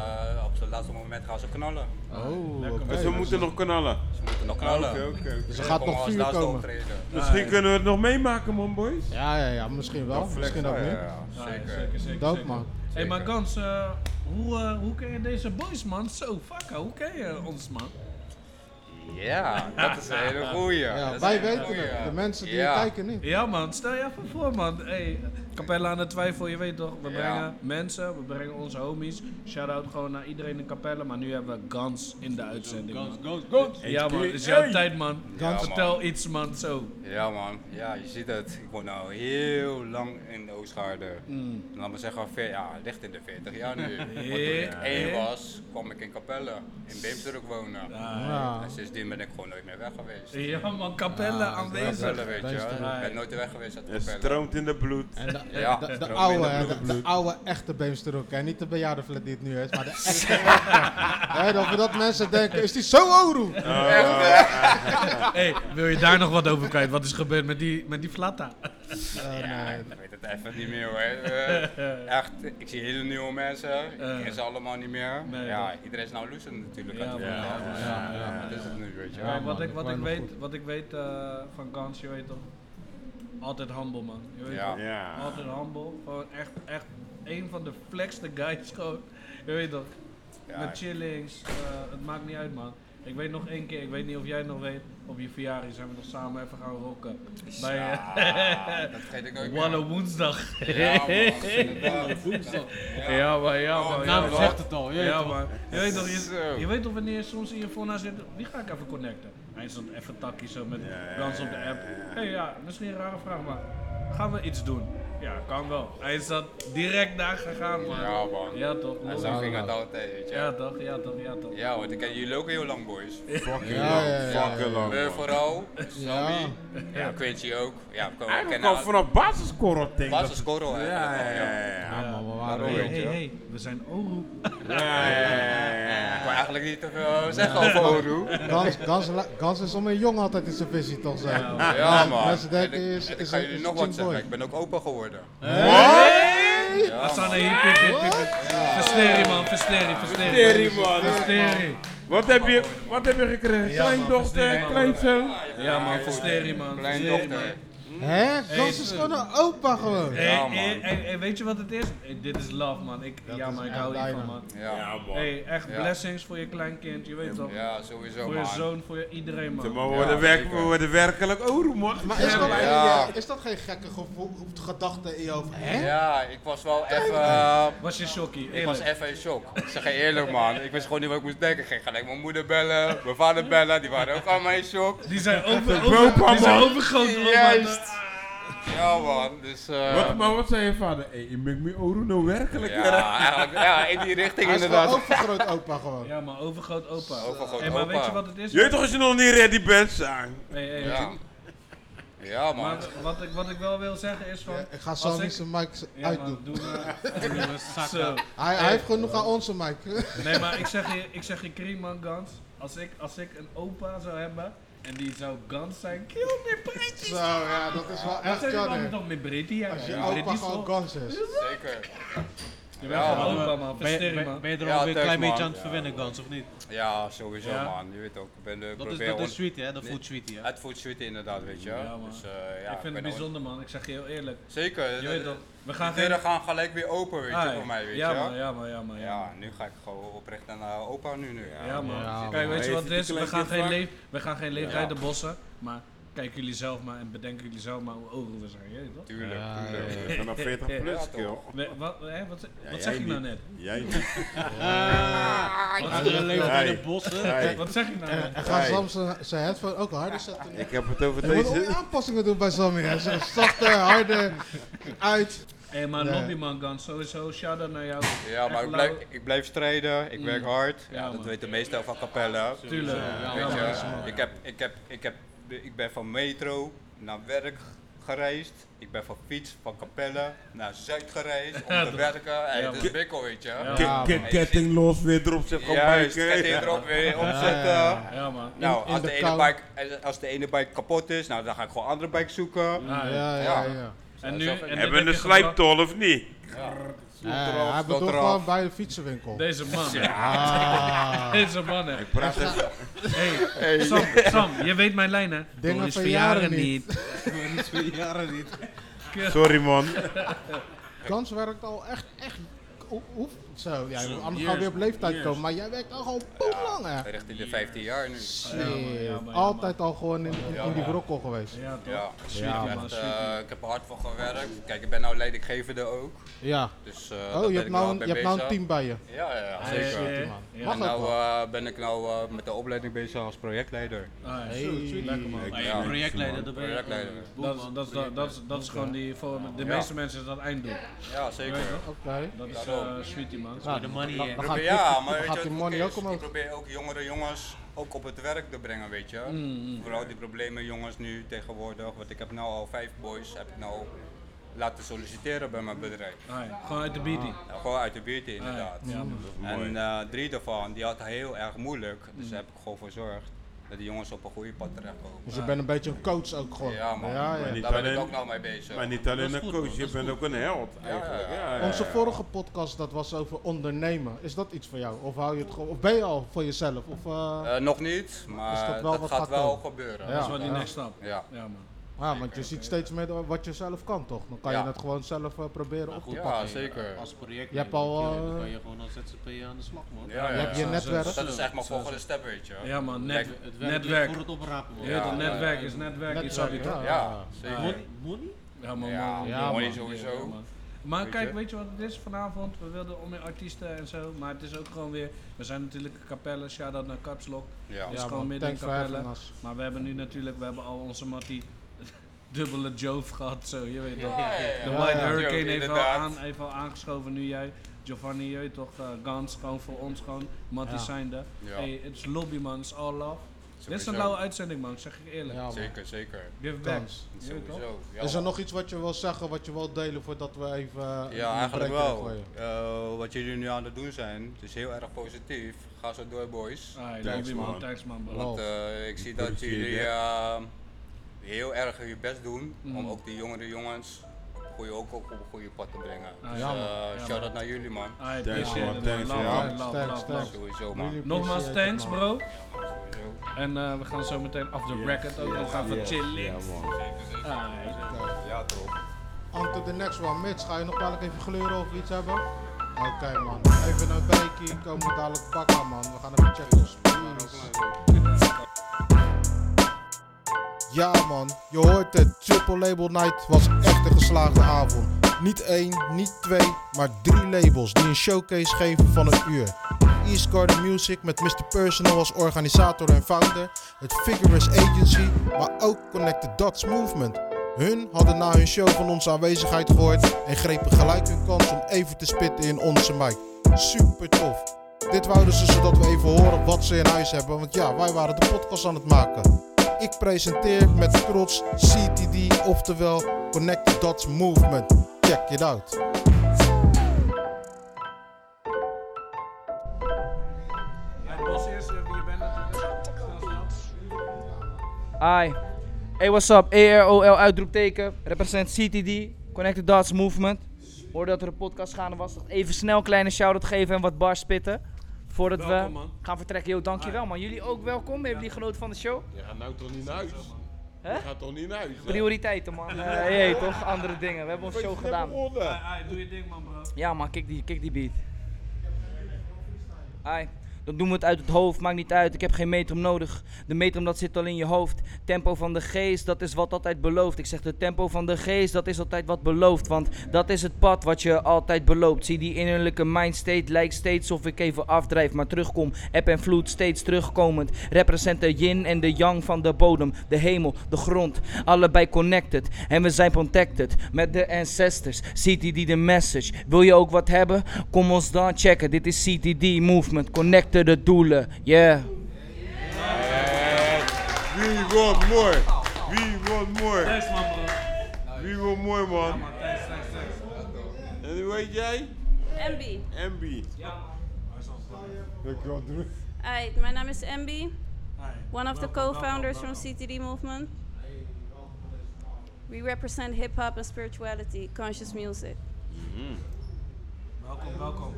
[SPEAKER 10] op het laatste moment gaan ze knallen.
[SPEAKER 3] Oh,
[SPEAKER 5] Lekker,
[SPEAKER 3] oké.
[SPEAKER 7] Dus we moeten nog knallen.
[SPEAKER 10] Ze moeten nog knallen.
[SPEAKER 7] Oké, oké, oké.
[SPEAKER 3] Dus er gaat nog
[SPEAKER 10] laatste
[SPEAKER 3] komen.
[SPEAKER 10] optreden.
[SPEAKER 7] Misschien kunnen we het nog meemaken, man, boys.
[SPEAKER 3] Ja, ja, ja, misschien wel. Misschien ook
[SPEAKER 10] Ja,
[SPEAKER 3] niet.
[SPEAKER 10] ja, zeker.
[SPEAKER 5] zeker, zeker.
[SPEAKER 3] Dope,
[SPEAKER 5] zeker.
[SPEAKER 3] man.
[SPEAKER 5] Hey maar Gans, eh, hoe, hoe ken je deze boys man? Zo, fuck, hoe ken je ons man?
[SPEAKER 10] Ja, dat is een hele goeie.
[SPEAKER 3] Ja, wij weten
[SPEAKER 10] goeie.
[SPEAKER 3] het. De mensen die
[SPEAKER 10] Ja.
[SPEAKER 3] kijken niet.
[SPEAKER 5] Ja man, stel je even voor man. Hey, Capella aan de Twijfel, je weet toch, we
[SPEAKER 10] Ja.
[SPEAKER 5] brengen mensen, we brengen onze homies. Shout-out gewoon naar iedereen in Capelle, maar nu hebben we Gans in de uitzending man.
[SPEAKER 9] Gans, gans.
[SPEAKER 5] Ja man, het is jouw tijd man.
[SPEAKER 10] Ja,
[SPEAKER 5] Vertel iets man, zo.
[SPEAKER 10] Ja man, ja je ziet het. Ik woon nou heel lang in Oostgaarden.
[SPEAKER 5] Mm.
[SPEAKER 10] Laat me zeggen, veer- ja, ligt in de 40 jaar nu. Want toen ik één was, kwam ik in Capelle, in Beemsterk wonen.
[SPEAKER 3] Ja.
[SPEAKER 10] En sindsdien ben ik gewoon nooit meer weg geweest.
[SPEAKER 5] Ja man, Capelle aanwezig.
[SPEAKER 10] Capelle weet je, ik ben nooit weg geweest uit
[SPEAKER 7] Het
[SPEAKER 10] Capelle.
[SPEAKER 7] stroomt in de bloed.
[SPEAKER 3] En de,
[SPEAKER 10] Ja,
[SPEAKER 3] de, oude,
[SPEAKER 10] de
[SPEAKER 3] oude echte Beemsterhoek. hè. Niet de bejaardenflat die het nu is, maar de echte. echte. Hè, dat, dat mensen denken, is die zo oru?
[SPEAKER 5] Hey, wil je daar nog wat over kwijt? Wat is gebeurd met die, met die flatta?
[SPEAKER 10] Ja, ik weet het even niet meer hoor. Eh, echt, ik zie hele nieuwe mensen. Ik ken ze allemaal niet meer.
[SPEAKER 5] Nee,
[SPEAKER 10] ja, iedereen is nou lucent natuurlijk.
[SPEAKER 5] Ja. Ja, ja,
[SPEAKER 10] ja, Wat is het nu, weet je
[SPEAKER 5] wat, ik, wat, ik weet, wat ik weet eh, van Gans, je weet toch, altijd humble man. Je weet
[SPEAKER 10] Ja.
[SPEAKER 5] toch?
[SPEAKER 7] Ja.
[SPEAKER 5] Altijd humble. Gewoon echt, echt een van de flexste guys gewoon. Je weet toch,
[SPEAKER 10] Ja,
[SPEAKER 5] met chillings, eh, het maakt niet uit man. Ik weet nog één keer, ik weet niet of jij het nog weet, op je verjaardag zijn we nog samen even gaan rocken. Bij eh,
[SPEAKER 10] dat vergeet ik nooit
[SPEAKER 5] woensdag.
[SPEAKER 10] Ja, man.
[SPEAKER 9] Woensdag.
[SPEAKER 5] Ja, maar ja,
[SPEAKER 10] Oh,
[SPEAKER 5] man.
[SPEAKER 10] nou,
[SPEAKER 5] ja,
[SPEAKER 10] dat
[SPEAKER 5] man.
[SPEAKER 9] zegt het al, je weet
[SPEAKER 5] Ja,
[SPEAKER 9] toch?
[SPEAKER 5] man. Je weet toch, je, weet toch wanneer je soms in je phone naar zit, wie ga ik even connecten? Hij stond even takkie zo met Gans op de app. Hé hey, ja, misschien een rare vraag, maar gaan we iets doen? Ja, kan wel. Hij is dat direct daar gegaan, man.
[SPEAKER 10] Ja, man.
[SPEAKER 5] Ja, toch?
[SPEAKER 10] En zo ging het altijd, weet je.
[SPEAKER 5] Ja, toch? Ja, toch? Ja, toch?
[SPEAKER 10] Ja, want ik ken jullie ook heel lang, boys.
[SPEAKER 7] Fucking
[SPEAKER 3] Ja,
[SPEAKER 7] lang,
[SPEAKER 3] ja, ja,
[SPEAKER 7] fucking lang.
[SPEAKER 10] We vooral,
[SPEAKER 3] Ja.
[SPEAKER 10] Sammy, ja, Quincy ook. Ja, we
[SPEAKER 7] Eigenlijk
[SPEAKER 10] kennen
[SPEAKER 7] al vanaf basisscorrel denk ik.
[SPEAKER 10] basisscorrel,
[SPEAKER 7] Ja,
[SPEAKER 10] hè.
[SPEAKER 7] ja, ja.
[SPEAKER 3] Ja,
[SPEAKER 7] ja.
[SPEAKER 3] man, we
[SPEAKER 5] Hey,
[SPEAKER 3] waren
[SPEAKER 10] Daarom.
[SPEAKER 5] hey, hey, we zijn Oru.
[SPEAKER 7] Ja, ja, ja,
[SPEAKER 10] Ik
[SPEAKER 7] ja.
[SPEAKER 10] wil eigenlijk niet te veel zeggen over Oru.
[SPEAKER 3] Gans, is om een jong altijd in zijn visie toch zijn.
[SPEAKER 10] Ja, man.
[SPEAKER 3] Mensen denken, is, is,
[SPEAKER 10] jullie
[SPEAKER 3] is
[SPEAKER 10] nog wat zeggen. Ik ben ook opa geworden.
[SPEAKER 5] Hey!
[SPEAKER 10] Ja,
[SPEAKER 5] Asana
[SPEAKER 10] man.
[SPEAKER 5] hier, pip, pip, pip. Versteri, man. Versteri. Versteri,
[SPEAKER 7] man.
[SPEAKER 5] Versteri.
[SPEAKER 7] Wat heb je, wat heb je gekregen? Kleindochter, kleinzoon?
[SPEAKER 5] Ja, man. Versteri, man.
[SPEAKER 10] Kleindochter.
[SPEAKER 3] Hè? Gans is gewoon een opa gewoon.
[SPEAKER 5] Hey,
[SPEAKER 10] Ja,
[SPEAKER 5] hey,
[SPEAKER 10] man.
[SPEAKER 5] hey, hey, weet je wat het is? Hey, dit is love, man. Ik, ja,
[SPEAKER 3] is
[SPEAKER 5] maar ik
[SPEAKER 3] echt
[SPEAKER 5] hou hiervan,
[SPEAKER 3] bijna.
[SPEAKER 5] man.
[SPEAKER 10] Ja,
[SPEAKER 5] Hey, echt
[SPEAKER 10] Ja.
[SPEAKER 5] blessings voor je kleinkind, je weet toch?
[SPEAKER 10] ja sowieso
[SPEAKER 5] Voor je
[SPEAKER 10] man.
[SPEAKER 5] zoon, voor je iedereen, man.
[SPEAKER 7] Maar we
[SPEAKER 10] Ja,
[SPEAKER 7] worden, werk, we
[SPEAKER 10] zeker.
[SPEAKER 7] worden werkelijk oru, man.
[SPEAKER 3] Maar is dat,
[SPEAKER 10] Ja.
[SPEAKER 3] is dat geen gekke gevoel, gedachte in je hoofd? Hè?
[SPEAKER 10] Ja, ik was wel even... eh,
[SPEAKER 5] Was je shockie,
[SPEAKER 10] Ik was
[SPEAKER 5] eerlijk?
[SPEAKER 10] even in shock. Ik zeg je eerlijk man, ik wist gewoon niet wat ik moest denken. Ik ging gelijk mijn moeder bellen, mijn vader bellen, die waren ook allemaal in shock.
[SPEAKER 5] Die zijn over, over, die zijn
[SPEAKER 7] man.
[SPEAKER 5] overgroot, man.
[SPEAKER 10] Juist. Ja man, dus eh
[SPEAKER 7] Wat, maar wat zei je vader? Hey, je maakt me oru nou werkelijk
[SPEAKER 10] ja, eigenlijk, ja, in die richting
[SPEAKER 3] Hij is
[SPEAKER 10] inderdaad.
[SPEAKER 3] overgroot opa gewoon.
[SPEAKER 5] Ja, maar overgroot opa.
[SPEAKER 10] Overgroot
[SPEAKER 5] hey, maar
[SPEAKER 10] opa.
[SPEAKER 5] weet je wat het is?
[SPEAKER 7] Je weet toch als je nog niet ready bent, zijn.
[SPEAKER 5] Hey, hey,
[SPEAKER 10] Ja. Ja man.
[SPEAKER 5] Maar wat ik, wat ik wel wil zeggen is van...
[SPEAKER 3] Ja, ik ga zo niet zijn mic
[SPEAKER 5] Ja,
[SPEAKER 3] uitdoen.
[SPEAKER 5] doe maar. Zo.
[SPEAKER 3] Hij, hij heeft genoeg aan onze mic.
[SPEAKER 5] Nee, maar ik zeg je, ik zeg je Cream man Gans. Als ik, als ik een opa zou hebben en die zou Gans zijn, kill me pretty.
[SPEAKER 3] Zo, ja, dat is wel echt kan.
[SPEAKER 5] nog met Pretty? Ja,
[SPEAKER 3] Als je
[SPEAKER 5] ja,
[SPEAKER 3] opa gewoon is.
[SPEAKER 10] Zeker.
[SPEAKER 5] Je bent
[SPEAKER 10] Ja,
[SPEAKER 5] opa man,
[SPEAKER 6] Ben ben,
[SPEAKER 5] man.
[SPEAKER 6] ben je er
[SPEAKER 10] Ja,
[SPEAKER 6] alweer een klein beetje aan het verwennen, Gans, of niet?
[SPEAKER 10] Ja, sowieso
[SPEAKER 5] Ja.
[SPEAKER 10] man. Je weet ook, ik ben de
[SPEAKER 6] Dat is, dat is sweet, hè? De
[SPEAKER 10] Nee.
[SPEAKER 6] food sweetie, hè?
[SPEAKER 10] Het food sweet inderdaad, weet je.
[SPEAKER 5] Ja, man.
[SPEAKER 10] Dus, eh, ja,
[SPEAKER 5] ik vind het bijzonder man, ik zeg je heel eerlijk.
[SPEAKER 10] Zeker.
[SPEAKER 5] Je weet toch, we gaan
[SPEAKER 10] De deuren gaan gelijk weer open, weet je, voor mij, weet
[SPEAKER 5] ja,
[SPEAKER 10] je.
[SPEAKER 5] man, ja man, ja man. Ja,
[SPEAKER 10] Ja, nu ga ik gewoon oprecht naar opa nu. nu.
[SPEAKER 5] Ja, man.
[SPEAKER 3] Ja,
[SPEAKER 5] Kijk, weet je wat het is? We gaan
[SPEAKER 7] een
[SPEAKER 5] geen, we gaan geen leefrijden bossen, maar kijk jullie zelf maar en bedenken jullie zelf maar hoe ogen we zijn, je weet toch?
[SPEAKER 10] Tuurlijk,
[SPEAKER 3] Ja,
[SPEAKER 10] tuurlijk.
[SPEAKER 3] ja,
[SPEAKER 7] Eh, Vanaf 40
[SPEAKER 5] Ja,
[SPEAKER 7] plus, kill.
[SPEAKER 5] Wat, hè, wat,
[SPEAKER 7] Ja,
[SPEAKER 5] wat zeg ik nou net?
[SPEAKER 7] Jij niet.
[SPEAKER 6] We gaan leven
[SPEAKER 7] Hey.
[SPEAKER 6] in de bossen.
[SPEAKER 5] Wat zeg ik nou net?
[SPEAKER 3] En ga
[SPEAKER 7] Hey.
[SPEAKER 3] Sam zijn- headphone ook harder zetten.
[SPEAKER 7] ik heb het over
[SPEAKER 3] Er moeten ook
[SPEAKER 7] deze.
[SPEAKER 3] aanpassingen doen bij Sammy. hè. Zo zachte, harde, uit.
[SPEAKER 5] Hé, maar
[SPEAKER 3] Nee.
[SPEAKER 5] Lobbyman Gans, sowieso shout-out naar jou.
[SPEAKER 10] Ja, maar ik blijf, ik blijf strijden, ik werk hard.
[SPEAKER 5] Ja,
[SPEAKER 10] Ja, dat weten de meesten van Capelle.
[SPEAKER 5] Tuurlijk.
[SPEAKER 10] Ik, heb, ik, heb, ik, heb, ik ben van metro naar werk gereisd. Ik ben van fiets van Capelle naar Zuid gereisd om te werken. Hey,
[SPEAKER 5] Ja,
[SPEAKER 10] het is
[SPEAKER 5] man.
[SPEAKER 10] bikkel, weet je.
[SPEAKER 5] Ja.
[SPEAKER 7] Ketting los, weer erop zet, gewoon
[SPEAKER 10] Juist, ketting erop weer omzetten.
[SPEAKER 3] ja,
[SPEAKER 5] Ja, man.
[SPEAKER 10] Nou,
[SPEAKER 3] in
[SPEAKER 10] als
[SPEAKER 3] de
[SPEAKER 10] de, ene bike, als de ene bike kapot is, nou, dan ga ik gewoon een andere bike zoeken.
[SPEAKER 5] Ah,
[SPEAKER 3] Ja, ja,
[SPEAKER 10] Ja.
[SPEAKER 3] Ja.
[SPEAKER 5] En nu, en
[SPEAKER 7] Hebben we een
[SPEAKER 5] gebracht-
[SPEAKER 7] slijptol of niet?
[SPEAKER 3] Ja, hij bedoelt
[SPEAKER 10] eraf.
[SPEAKER 3] gewoon bij de fietsenwinkel.
[SPEAKER 5] Deze man.
[SPEAKER 3] Ah.
[SPEAKER 5] Deze man, hè.
[SPEAKER 7] Praat even.
[SPEAKER 5] Hey, Sam, Sam, je weet mijn lijn, hè?
[SPEAKER 3] Dingen
[SPEAKER 5] Door is
[SPEAKER 3] verjaren
[SPEAKER 5] verjaren
[SPEAKER 3] niet.
[SPEAKER 5] niet.
[SPEAKER 6] Niet twee jaren niet.
[SPEAKER 7] Sorry man.
[SPEAKER 3] Gans werkt al echt, echt. Hoe, hoe- zo, ja,
[SPEAKER 7] Zo,
[SPEAKER 3] anders
[SPEAKER 7] years,
[SPEAKER 3] gaan we weer op leeftijd
[SPEAKER 7] years.
[SPEAKER 3] komen. Maar jij werkt al gewoon lang, hè?
[SPEAKER 10] Richting de 15 jaar nu.
[SPEAKER 3] Shit.
[SPEAKER 5] Ja, man, ja, man, ja,
[SPEAKER 3] Altijd al gewoon in, in, in die brokkel geweest.
[SPEAKER 5] Ja, toch?
[SPEAKER 10] Ja,
[SPEAKER 5] Sweetie,
[SPEAKER 3] Ja,
[SPEAKER 10] echt,
[SPEAKER 5] man,
[SPEAKER 10] eh, ik heb er hard voor gewerkt. Kijk, ik ben nou leidinggevende ook.
[SPEAKER 3] Ja.
[SPEAKER 10] Dus, eh,
[SPEAKER 3] Oh,
[SPEAKER 10] daar
[SPEAKER 3] je hebt
[SPEAKER 10] ik
[SPEAKER 3] nou, een- je hebt nou een team bij je.
[SPEAKER 10] Ja, ja, zeker.
[SPEAKER 5] ja.
[SPEAKER 3] Mag
[SPEAKER 10] En nou eh, ben ik nou eh, met de opleiding bezig als projectleider.
[SPEAKER 5] Ah.
[SPEAKER 3] Hey.
[SPEAKER 5] Lekker, man.
[SPEAKER 10] Ja.
[SPEAKER 6] je projectleider, dat ben je
[SPEAKER 10] Projectleider.
[SPEAKER 6] boem,
[SPEAKER 5] Dat, dat, is- dat, dat, is- dat is gewoon die, voor de
[SPEAKER 10] Ja.
[SPEAKER 5] meeste mensen is dat einddoel.
[SPEAKER 10] Ja, zeker.
[SPEAKER 3] Oké.
[SPEAKER 5] Dat is eh sweetie man.
[SPEAKER 3] Nou,
[SPEAKER 6] de money
[SPEAKER 3] dan-
[SPEAKER 6] in.
[SPEAKER 3] dan
[SPEAKER 10] Probeer-
[SPEAKER 3] gaat
[SPEAKER 10] ja, maar weet
[SPEAKER 3] gaat
[SPEAKER 10] je
[SPEAKER 3] die
[SPEAKER 10] wat
[SPEAKER 3] money
[SPEAKER 10] ook
[SPEAKER 3] omhoog.
[SPEAKER 10] Probeer jongere jongens ook op het werk te brengen, weet je.
[SPEAKER 5] Mm,
[SPEAKER 10] Vooral die problemen jongens nu tegenwoordig, want ik heb nou al vijf boys, heb ik nou laten solliciteren bij mijn bedrijf.
[SPEAKER 5] Ah, ja. Gewoon uit de beating.
[SPEAKER 10] Nou, gewoon uit de buurt inderdaad.
[SPEAKER 5] Ja.
[SPEAKER 10] En eh, drie daarvan, die had het heel erg moeilijk, dus daar heb ik gewoon voor gezorgd dat die jongens op een goede pad terechtkomen.
[SPEAKER 3] Dus je bent een beetje een coach ook gewoon.
[SPEAKER 10] Ja man,
[SPEAKER 3] Ja,
[SPEAKER 10] daar ben ik ook nou mee bezig.
[SPEAKER 7] Maar niet alleen een coach, je bent ook een held eigenlijk.
[SPEAKER 10] ja,
[SPEAKER 7] Ja, ja.
[SPEAKER 3] Onze vorige podcast dat was over ondernemen. Is dat iets voor jou? Of hou je het gewoon? Of ben je al voor jezelf? Of, eh,
[SPEAKER 10] Eh, nog niet, maar
[SPEAKER 3] dat wel
[SPEAKER 10] dat
[SPEAKER 3] wat
[SPEAKER 10] gaat
[SPEAKER 3] gaat
[SPEAKER 10] wel gebeuren.
[SPEAKER 3] Ja.
[SPEAKER 5] Dat is wel die
[SPEAKER 3] ja.
[SPEAKER 5] next stap.
[SPEAKER 10] Ja.
[SPEAKER 5] Ja man.
[SPEAKER 3] Ah, want je ziet steeds meer wat je zelf kan, toch? Dan kan
[SPEAKER 10] Ja.
[SPEAKER 3] je het gewoon zelf eh, proberen op te
[SPEAKER 10] Ja,
[SPEAKER 3] pakken.
[SPEAKER 10] zeker.
[SPEAKER 6] Als project.
[SPEAKER 3] Je hebt al,
[SPEAKER 6] dan
[SPEAKER 3] eh,
[SPEAKER 6] kan je gewoon als ZZP'er aan de slag, man.
[SPEAKER 10] Ja,
[SPEAKER 3] Je hebt je
[SPEAKER 10] ja.
[SPEAKER 3] netwerk.
[SPEAKER 10] Dat is echt mijn volgende stap, weet je.
[SPEAKER 5] Ja man, net,
[SPEAKER 6] Het werk
[SPEAKER 5] netwerk.
[SPEAKER 6] voor het oprapen, man.
[SPEAKER 10] Ja,
[SPEAKER 5] netwerk
[SPEAKER 10] ja.
[SPEAKER 5] is netwerk, iets
[SPEAKER 3] Netwerk,
[SPEAKER 5] heb je toch?
[SPEAKER 3] ja.
[SPEAKER 10] Ja, zeker.
[SPEAKER 6] Money? Money?
[SPEAKER 5] Ja man,
[SPEAKER 10] Ja.
[SPEAKER 3] Ja,
[SPEAKER 10] money sowieso.
[SPEAKER 5] Ja, man. Maar
[SPEAKER 10] Weet
[SPEAKER 5] kijk,
[SPEAKER 10] je?
[SPEAKER 5] weet je wat het is vanavond? We wilden om meer artiesten en zo, maar het is ook gewoon weer. We zijn natuurlijk een kapelle, shout-out naar Kapslok.
[SPEAKER 10] Ja.
[SPEAKER 5] Het is
[SPEAKER 3] Ja,
[SPEAKER 5] gewoon midden in kapelle. Maar we hebben nu natuurlijk, we hebben al onze mattie dubbele Jove gehad, zo, je weet toch.
[SPEAKER 10] Ja, ja, ja.
[SPEAKER 5] De
[SPEAKER 3] Ja,
[SPEAKER 5] White
[SPEAKER 3] ja.
[SPEAKER 5] Hurricane heeft, al aan, heeft al aangeschoven, nu jij. Giovanni, je weet toch, eh, Gans, gewoon voor ons gewoon. Mattie
[SPEAKER 3] Ja.
[SPEAKER 5] zijn er.
[SPEAKER 10] Ja.
[SPEAKER 5] Hey, het is lobby man, it's all love. Dit is een lauwe uitzending man, zeg ik eerlijk.
[SPEAKER 3] Ja.
[SPEAKER 10] Zeker, zeker.
[SPEAKER 5] Give back.
[SPEAKER 10] Sowieso. Ja,
[SPEAKER 3] Is er nog iets wat je wil zeggen, wat je wil delen voordat we even eh,
[SPEAKER 10] Ja, eigenlijk wel. Eh, wat jullie nu aan het doen zijn, het is heel erg positief. Ga zo door, boys.
[SPEAKER 5] Ah,
[SPEAKER 7] Thanks,
[SPEAKER 5] man,
[SPEAKER 7] man.
[SPEAKER 5] thanks man.
[SPEAKER 10] Want ik zie dat jullie heel erg je best doen
[SPEAKER 5] Mm.
[SPEAKER 10] om ook die jongere jongens goeie, ook op een goede pad te brengen.
[SPEAKER 5] Ah,
[SPEAKER 10] Dus eh, shout-out naar jullie man.
[SPEAKER 5] I appreciate
[SPEAKER 7] man, thanks,
[SPEAKER 3] Thanks, thanks.
[SPEAKER 10] Sowieso man.
[SPEAKER 5] Nogmaals, thanks bro. En eh, we gaan zo meteen off the record ook nog gaan
[SPEAKER 7] Ja,
[SPEAKER 5] chillen.
[SPEAKER 7] ja, man.
[SPEAKER 10] Ja, toch.
[SPEAKER 3] On to the next one. Mitch, ga je nog wel even gleuren of iets hebben? Oké man, even een wijkie, komen we dadelijk pakken man. We gaan even checken Peace. Ja man, je hoort het. Triple Label Night was echt een geslaagde avond. Niet één, niet twee, maar drie labels die een showcase geven van een uur. East Garden Music met Mr. Personal als organisator en founder. Het Figurous Agency, maar ook Connected Dots Movement. Hun hadden na hun show van onze aanwezigheid gehoord en grepen gelijk hun kans om even te spitten in onze mic. Super tof. Dit wouden ze zodat we even horen wat ze in huis hebben, want ja, wij waren de podcast aan het maken. Ik presenteer met trots CTD, oftewel Connected Dots Movement. Check it out.
[SPEAKER 5] Ja, Bos eerst, wie je bent natuurlijk. Snel, snel.
[SPEAKER 11] Hi. Hey, what's up? AROL uitroepteken. Represent CTD, Connected Dots Movement. Hoorde dat er een podcast gaande was. Even snel een kleine shout-out geven en wat bars spitten. Voordat
[SPEAKER 7] Welkom,
[SPEAKER 11] we
[SPEAKER 7] man.
[SPEAKER 11] gaan vertrekken. Yo, dankjewel man. Jullie ook welkom. Hebben jullie genoten van de show?
[SPEAKER 7] Je gaat nou toch niet naar huis?
[SPEAKER 11] Hè?
[SPEAKER 7] Je gaat toch niet naar huis? hè?
[SPEAKER 11] Prioriteiten man. Jee, toch? Andere dingen. We hebben onze show gedaan.
[SPEAKER 5] Ai, ai, doe je ding man bro.
[SPEAKER 11] Ja man, kick die, kick die beat. Ai, dan doen we het uit het hoofd, maakt niet uit. Ik heb geen metrum nodig. De metrum dat zit al in je hoofd. Tempo van de geest, dat is wat altijd belooft. Ik zeg de tempo van de geest, dat is altijd wat belooft. Want dat is het pad wat je altijd beloopt. Zie die innerlijke mindstate, lijkt steeds of ik even afdrijf, maar terugkom. Eb en vloed, steeds terugkomend. Represent de yin en de yang van de bodem, de hemel, de grond. Allebei connected. En we zijn protected met de ancestors. CTD de message. Wil je ook wat hebben? Kom ons dan checken. Dit is CTD Movement. De doelen. Yeah.
[SPEAKER 7] Wie wil more? Wie wil more?
[SPEAKER 5] Thanks man bro.
[SPEAKER 7] Wie wil more, man?
[SPEAKER 5] Ja man, thanks, thanks, thanks.
[SPEAKER 7] En hoe heet jij?
[SPEAKER 12] MB.
[SPEAKER 7] MB. Dankjewel, Drew.
[SPEAKER 12] Hi, my name is MB, one of the co-founders from CTD Movement. We represent hip hop and spirituality, conscious music.
[SPEAKER 5] Welkom, welkom.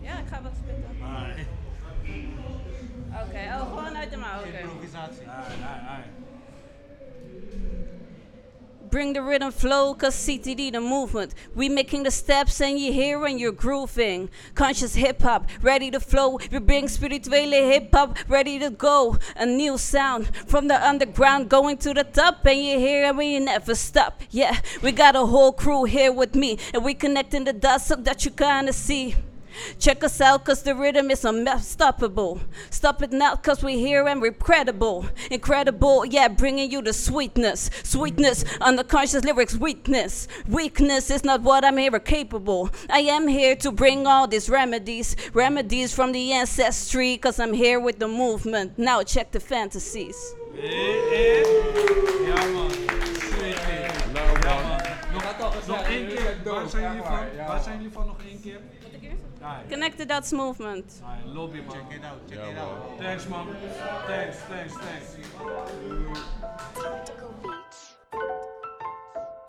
[SPEAKER 12] Ja, ik ga wat spitten. Oké, oh, gewoon uit de mouw. oké.
[SPEAKER 5] Improvisatie.
[SPEAKER 12] Bring the rhythm flow, cause CTD the movement. We making the steps and you hear and you're grooving. Conscious hip hop, ready to flow. We bring spirituele hip hop, ready to go. A new sound from the underground going to the top, and you hear and we never stop. Yeah, we got a whole crew here with me, and we connecting the dots so that you kinda see. Check us out, cause the rhythm is unstoppable. Stop it now, cause we're here and we're credible. Incredible, yeah, bringing you the sweetness. Sweetness, unconscious lyrics, weakness. Weakness is not what I'm here capable. I am here to bring all these remedies. Remedies from the ancestry, cause I'm here with the movement. Now check the fantasies.
[SPEAKER 5] Nog één keer. Waar zijn jullie van? Waar zijn jullie van nog één keer? Ai,
[SPEAKER 12] Connected Dots Movement.
[SPEAKER 5] man. Check it out, check it out. Thanks man. Thanks, thanks, thanks.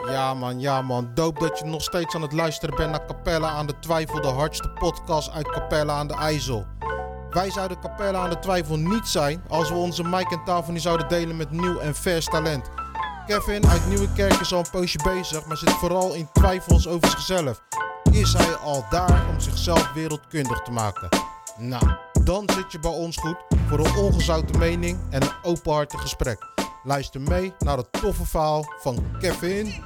[SPEAKER 3] Ja man, ja man. Doop dat je nog steeds aan het luisteren bent naar Capella aan de Twijfel, de hardste podcast uit Capella aan de IJssel. Wij zouden Capella aan de Twijfel niet zijn als we onze mic en tafel niet zouden delen met nieuw en vers talent. Kevin uit Nieuwekerk is al een poosje bezig, maar zit vooral in twijfels over zichzelf. Is hij al daar om zichzelf wereldkundig te maken? Nou, dan zit je bij ons goed voor een ongezouten mening en een openhartig gesprek. Luister mee naar het toffe verhaal van Kevin.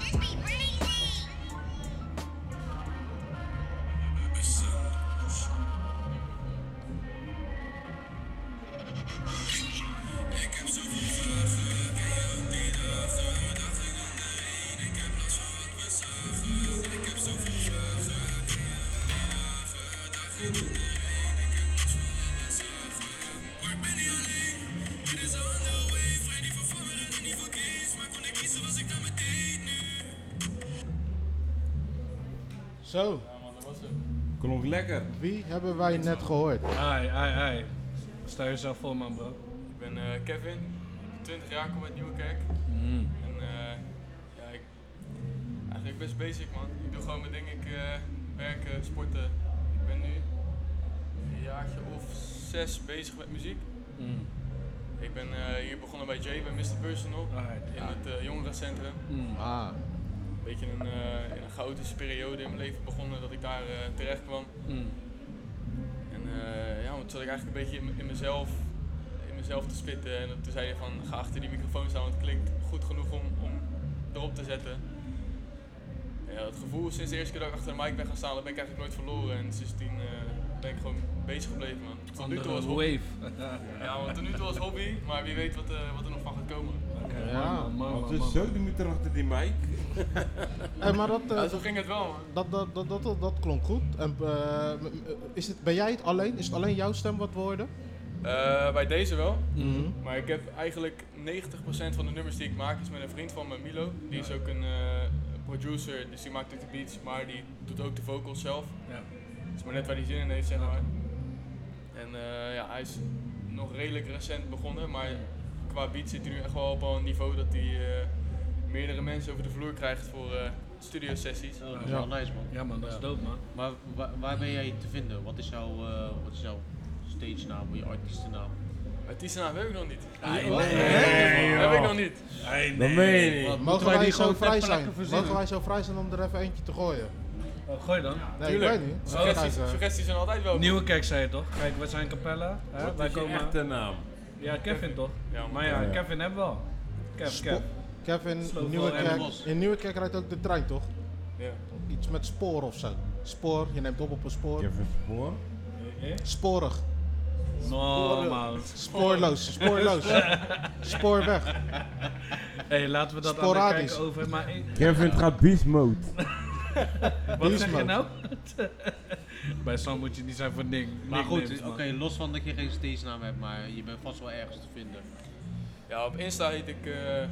[SPEAKER 3] Zo,
[SPEAKER 7] Klonk lekker.
[SPEAKER 3] wie hebben wij net gehoord?
[SPEAKER 5] Ai, ai, ai. Stel jezelf voor man bro.
[SPEAKER 13] Ik ben eh, Kevin, 20 jaar, kom uit Nieuwekerk.
[SPEAKER 5] Mm.
[SPEAKER 13] En eh, ja, ik, eigenlijk best basic man. Ik doe gewoon mijn ding, ik eh, werken, sporten. Ik ben nu een jaartje of zes bezig met muziek.
[SPEAKER 5] Mm.
[SPEAKER 13] Ik ben eh, hier begonnen bij Jay, bij Mr. Personal, in het eh, jongerencentrum.
[SPEAKER 5] Mm.
[SPEAKER 3] Ah.
[SPEAKER 13] Een beetje een, eh, in een chaotische periode in mijn leven begonnen dat ik daar eh, terecht kwam.
[SPEAKER 5] Mm.
[SPEAKER 13] En eh, ja, toen zat ik eigenlijk een beetje in, in mezelf, in mezelf te spitten. En toen zei je van, ga achter die microfoon staan, want het klinkt goed genoeg om, om erop te zetten. En ja, het gevoel sinds de eerste keer dat ik achter de mic ben gaan staan, dat ben ik eigenlijk nooit verloren. En sindsdien ben ik gewoon bezig gebleven, man. Tot nu toe als hobby.
[SPEAKER 5] wave.
[SPEAKER 13] ja, want tot nu toe als hobby, maar wie weet wat, wat er nog van gaat komen.
[SPEAKER 3] Ja.
[SPEAKER 7] Oh, dus zo die moet er achter die mic.
[SPEAKER 3] Hey, maar dat, eh,
[SPEAKER 13] Ja, zo ging het wel, man.
[SPEAKER 3] Dat, dat, dat, dat, dat, dat klonk goed. En, eh, m- is het, ben jij het alleen? Is het alleen jouw stem wat worden?
[SPEAKER 13] Eh, bij deze wel.
[SPEAKER 3] Mhm.
[SPEAKER 13] Maar ik heb eigenlijk 90% van de nummers die ik maak is met een vriend van me, Milo. Die is ook een eh, producer, dus die maakt ook de beats, maar die doet ook de vocals zelf.
[SPEAKER 5] Ja.
[SPEAKER 13] Het is maar net waar hij zin in heeft, zeg maar. En eh, ja, hij is nog redelijk recent begonnen, maar qua beat zit hij nu echt wel op een niveau dat hij eh, meerdere mensen over de vloer krijgt voor eh studio sessies.
[SPEAKER 6] Oh, dat is wel nice man.
[SPEAKER 5] Ja man, dat is dope man.
[SPEAKER 6] Maar waar, waar ben jij te vinden? Wat is jouw, eh, wat is jouw stage naam, je artiestennaam?
[SPEAKER 13] Artiestennaam heb ik nog niet.
[SPEAKER 6] Nee, nee,
[SPEAKER 13] Nee, heb ik nog niet.
[SPEAKER 6] Nee, moeten
[SPEAKER 3] Mogen
[SPEAKER 6] wij
[SPEAKER 3] wij,
[SPEAKER 6] die
[SPEAKER 3] zo
[SPEAKER 6] gewoon
[SPEAKER 3] vrij zijn? Mogen wij zo vrij zijn om er even eentje te gooien?
[SPEAKER 5] Oh, gooi dan.
[SPEAKER 3] Nee, ik weet niet.
[SPEAKER 13] Suggesties, suggesties zijn altijd welkom.
[SPEAKER 5] Nieuwe kijk zei je toch? Kijk, we zijn Capella. Hè?
[SPEAKER 7] Wat
[SPEAKER 5] wij
[SPEAKER 7] is je
[SPEAKER 5] komen...
[SPEAKER 7] echte naam?
[SPEAKER 5] Ja, Kevin toch?
[SPEAKER 13] Ja,
[SPEAKER 5] maar ja,
[SPEAKER 7] Ja, ja.
[SPEAKER 5] Kevin hebben we al. Kev,
[SPEAKER 3] Spo-
[SPEAKER 5] Kev.
[SPEAKER 3] Kevin,
[SPEAKER 5] Slow flow en
[SPEAKER 3] in Nieuwekerk rijdt ook de trein, toch?
[SPEAKER 13] Ja.
[SPEAKER 3] Iets met spoor of zo. Spoor, je neemt op op een spoor.
[SPEAKER 7] Kevin Spoor?
[SPEAKER 5] Eh, eh?
[SPEAKER 3] Sporig.
[SPEAKER 5] No, man.
[SPEAKER 3] Spoorloos, spoorloos. Spoorweg.
[SPEAKER 5] Hé, hey, laten we dat aan de
[SPEAKER 3] Sporadisch.
[SPEAKER 5] kijken over. Maar ik-
[SPEAKER 7] Kevin gaat beast mode.
[SPEAKER 5] Wat zeg je nou? Bij Sam moet je niet zijn voor nick.
[SPEAKER 6] Maar goed, oké, los van dat je geen stage naam hebt, maar je bent vast wel ergens te vinden.
[SPEAKER 13] Ja, op Insta heet ik eh,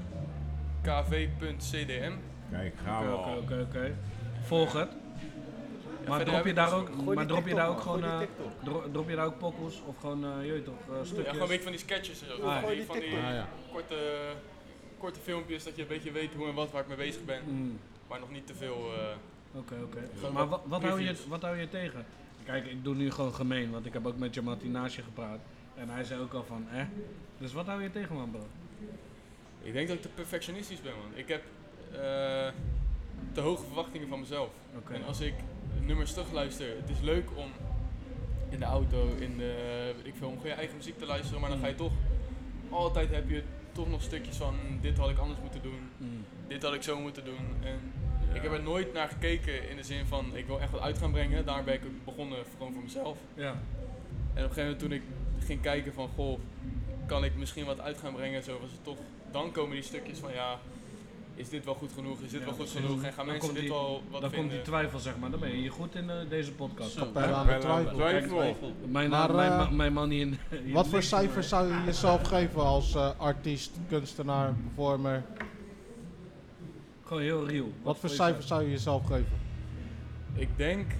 [SPEAKER 13] kv.cdm.
[SPEAKER 7] Kijk, gaan
[SPEAKER 5] Oké,
[SPEAKER 7] we
[SPEAKER 5] oké,
[SPEAKER 7] al.
[SPEAKER 5] oké, oké. Volg het. Maar drop je daar ook, maar drop je daar ook gewoon, eh, drop je daar ook pokkels of gewoon, eh, je weet toch, eh,
[SPEAKER 13] Ja,
[SPEAKER 5] stukjes?
[SPEAKER 13] gewoon een beetje van die sketches en zo.
[SPEAKER 5] Ah, ja.
[SPEAKER 13] van die, van die
[SPEAKER 5] Ah, ja.
[SPEAKER 13] korte, korte filmpjes dat je een beetje weet hoe en wat waar ik mee bezig ben.
[SPEAKER 5] Mm.
[SPEAKER 13] Maar nog niet te veel. eh,
[SPEAKER 5] Oké, oké.
[SPEAKER 13] Gewoon
[SPEAKER 5] Maar
[SPEAKER 13] wat
[SPEAKER 5] wat, hou je, wat hou je tegen? Kijk, ik doe nu gewoon gemeen, want ik heb ook met Jamati naast je gepraat. En hij zei ook al van, eh? Dus wat hou je tegen, man, bro?
[SPEAKER 13] Ik denk dat ik te perfectionistisch ben, man. Ik heb eh, te hoge verwachtingen van mezelf. En als ik nummers terugluister, het is leuk om in de auto, in de, ik veel, om gewoon je eigen muziek te luisteren, maar dan ga je toch, altijd heb je toch nog stukjes van, dit had ik anders moeten doen,
[SPEAKER 5] Mm.
[SPEAKER 13] dit had ik zo moeten doen. En ik heb er nooit naar gekeken in de zin van, ik wil echt wat uit gaan brengen. Daar ben ik begonnen, gewoon voor mezelf.
[SPEAKER 5] Ja.
[SPEAKER 13] En op een gegeven moment toen ik ging kijken van, goh, kan ik misschien wat uit gaan brengen, zo was het toch, dan komen die stukjes van, ja, is dit wel goed genoeg, is dit
[SPEAKER 5] Ja,
[SPEAKER 13] wel goed genoeg en gaan
[SPEAKER 5] Dan
[SPEAKER 13] mensen
[SPEAKER 5] komt
[SPEAKER 13] dit
[SPEAKER 5] die-
[SPEAKER 13] wel wat
[SPEAKER 5] Dan
[SPEAKER 13] vinden.
[SPEAKER 5] komt die twijfel, zeg maar. Dan ben je hier goed in eh, deze podcast.
[SPEAKER 3] Zo, Capella aan de
[SPEAKER 7] Capella aan de
[SPEAKER 3] twijfel.
[SPEAKER 7] twijfel.
[SPEAKER 5] Mijn,
[SPEAKER 3] Maar,
[SPEAKER 5] mijn,
[SPEAKER 3] eh,
[SPEAKER 5] mijn, mijn man hier in... hier
[SPEAKER 3] Wat voor cijfers zou je jezelf geven als eh, artiest, kunstenaar, performer?
[SPEAKER 5] Gewoon heel real.
[SPEAKER 3] Wat voor cijfers zou je jezelf geven?
[SPEAKER 13] Ik denk,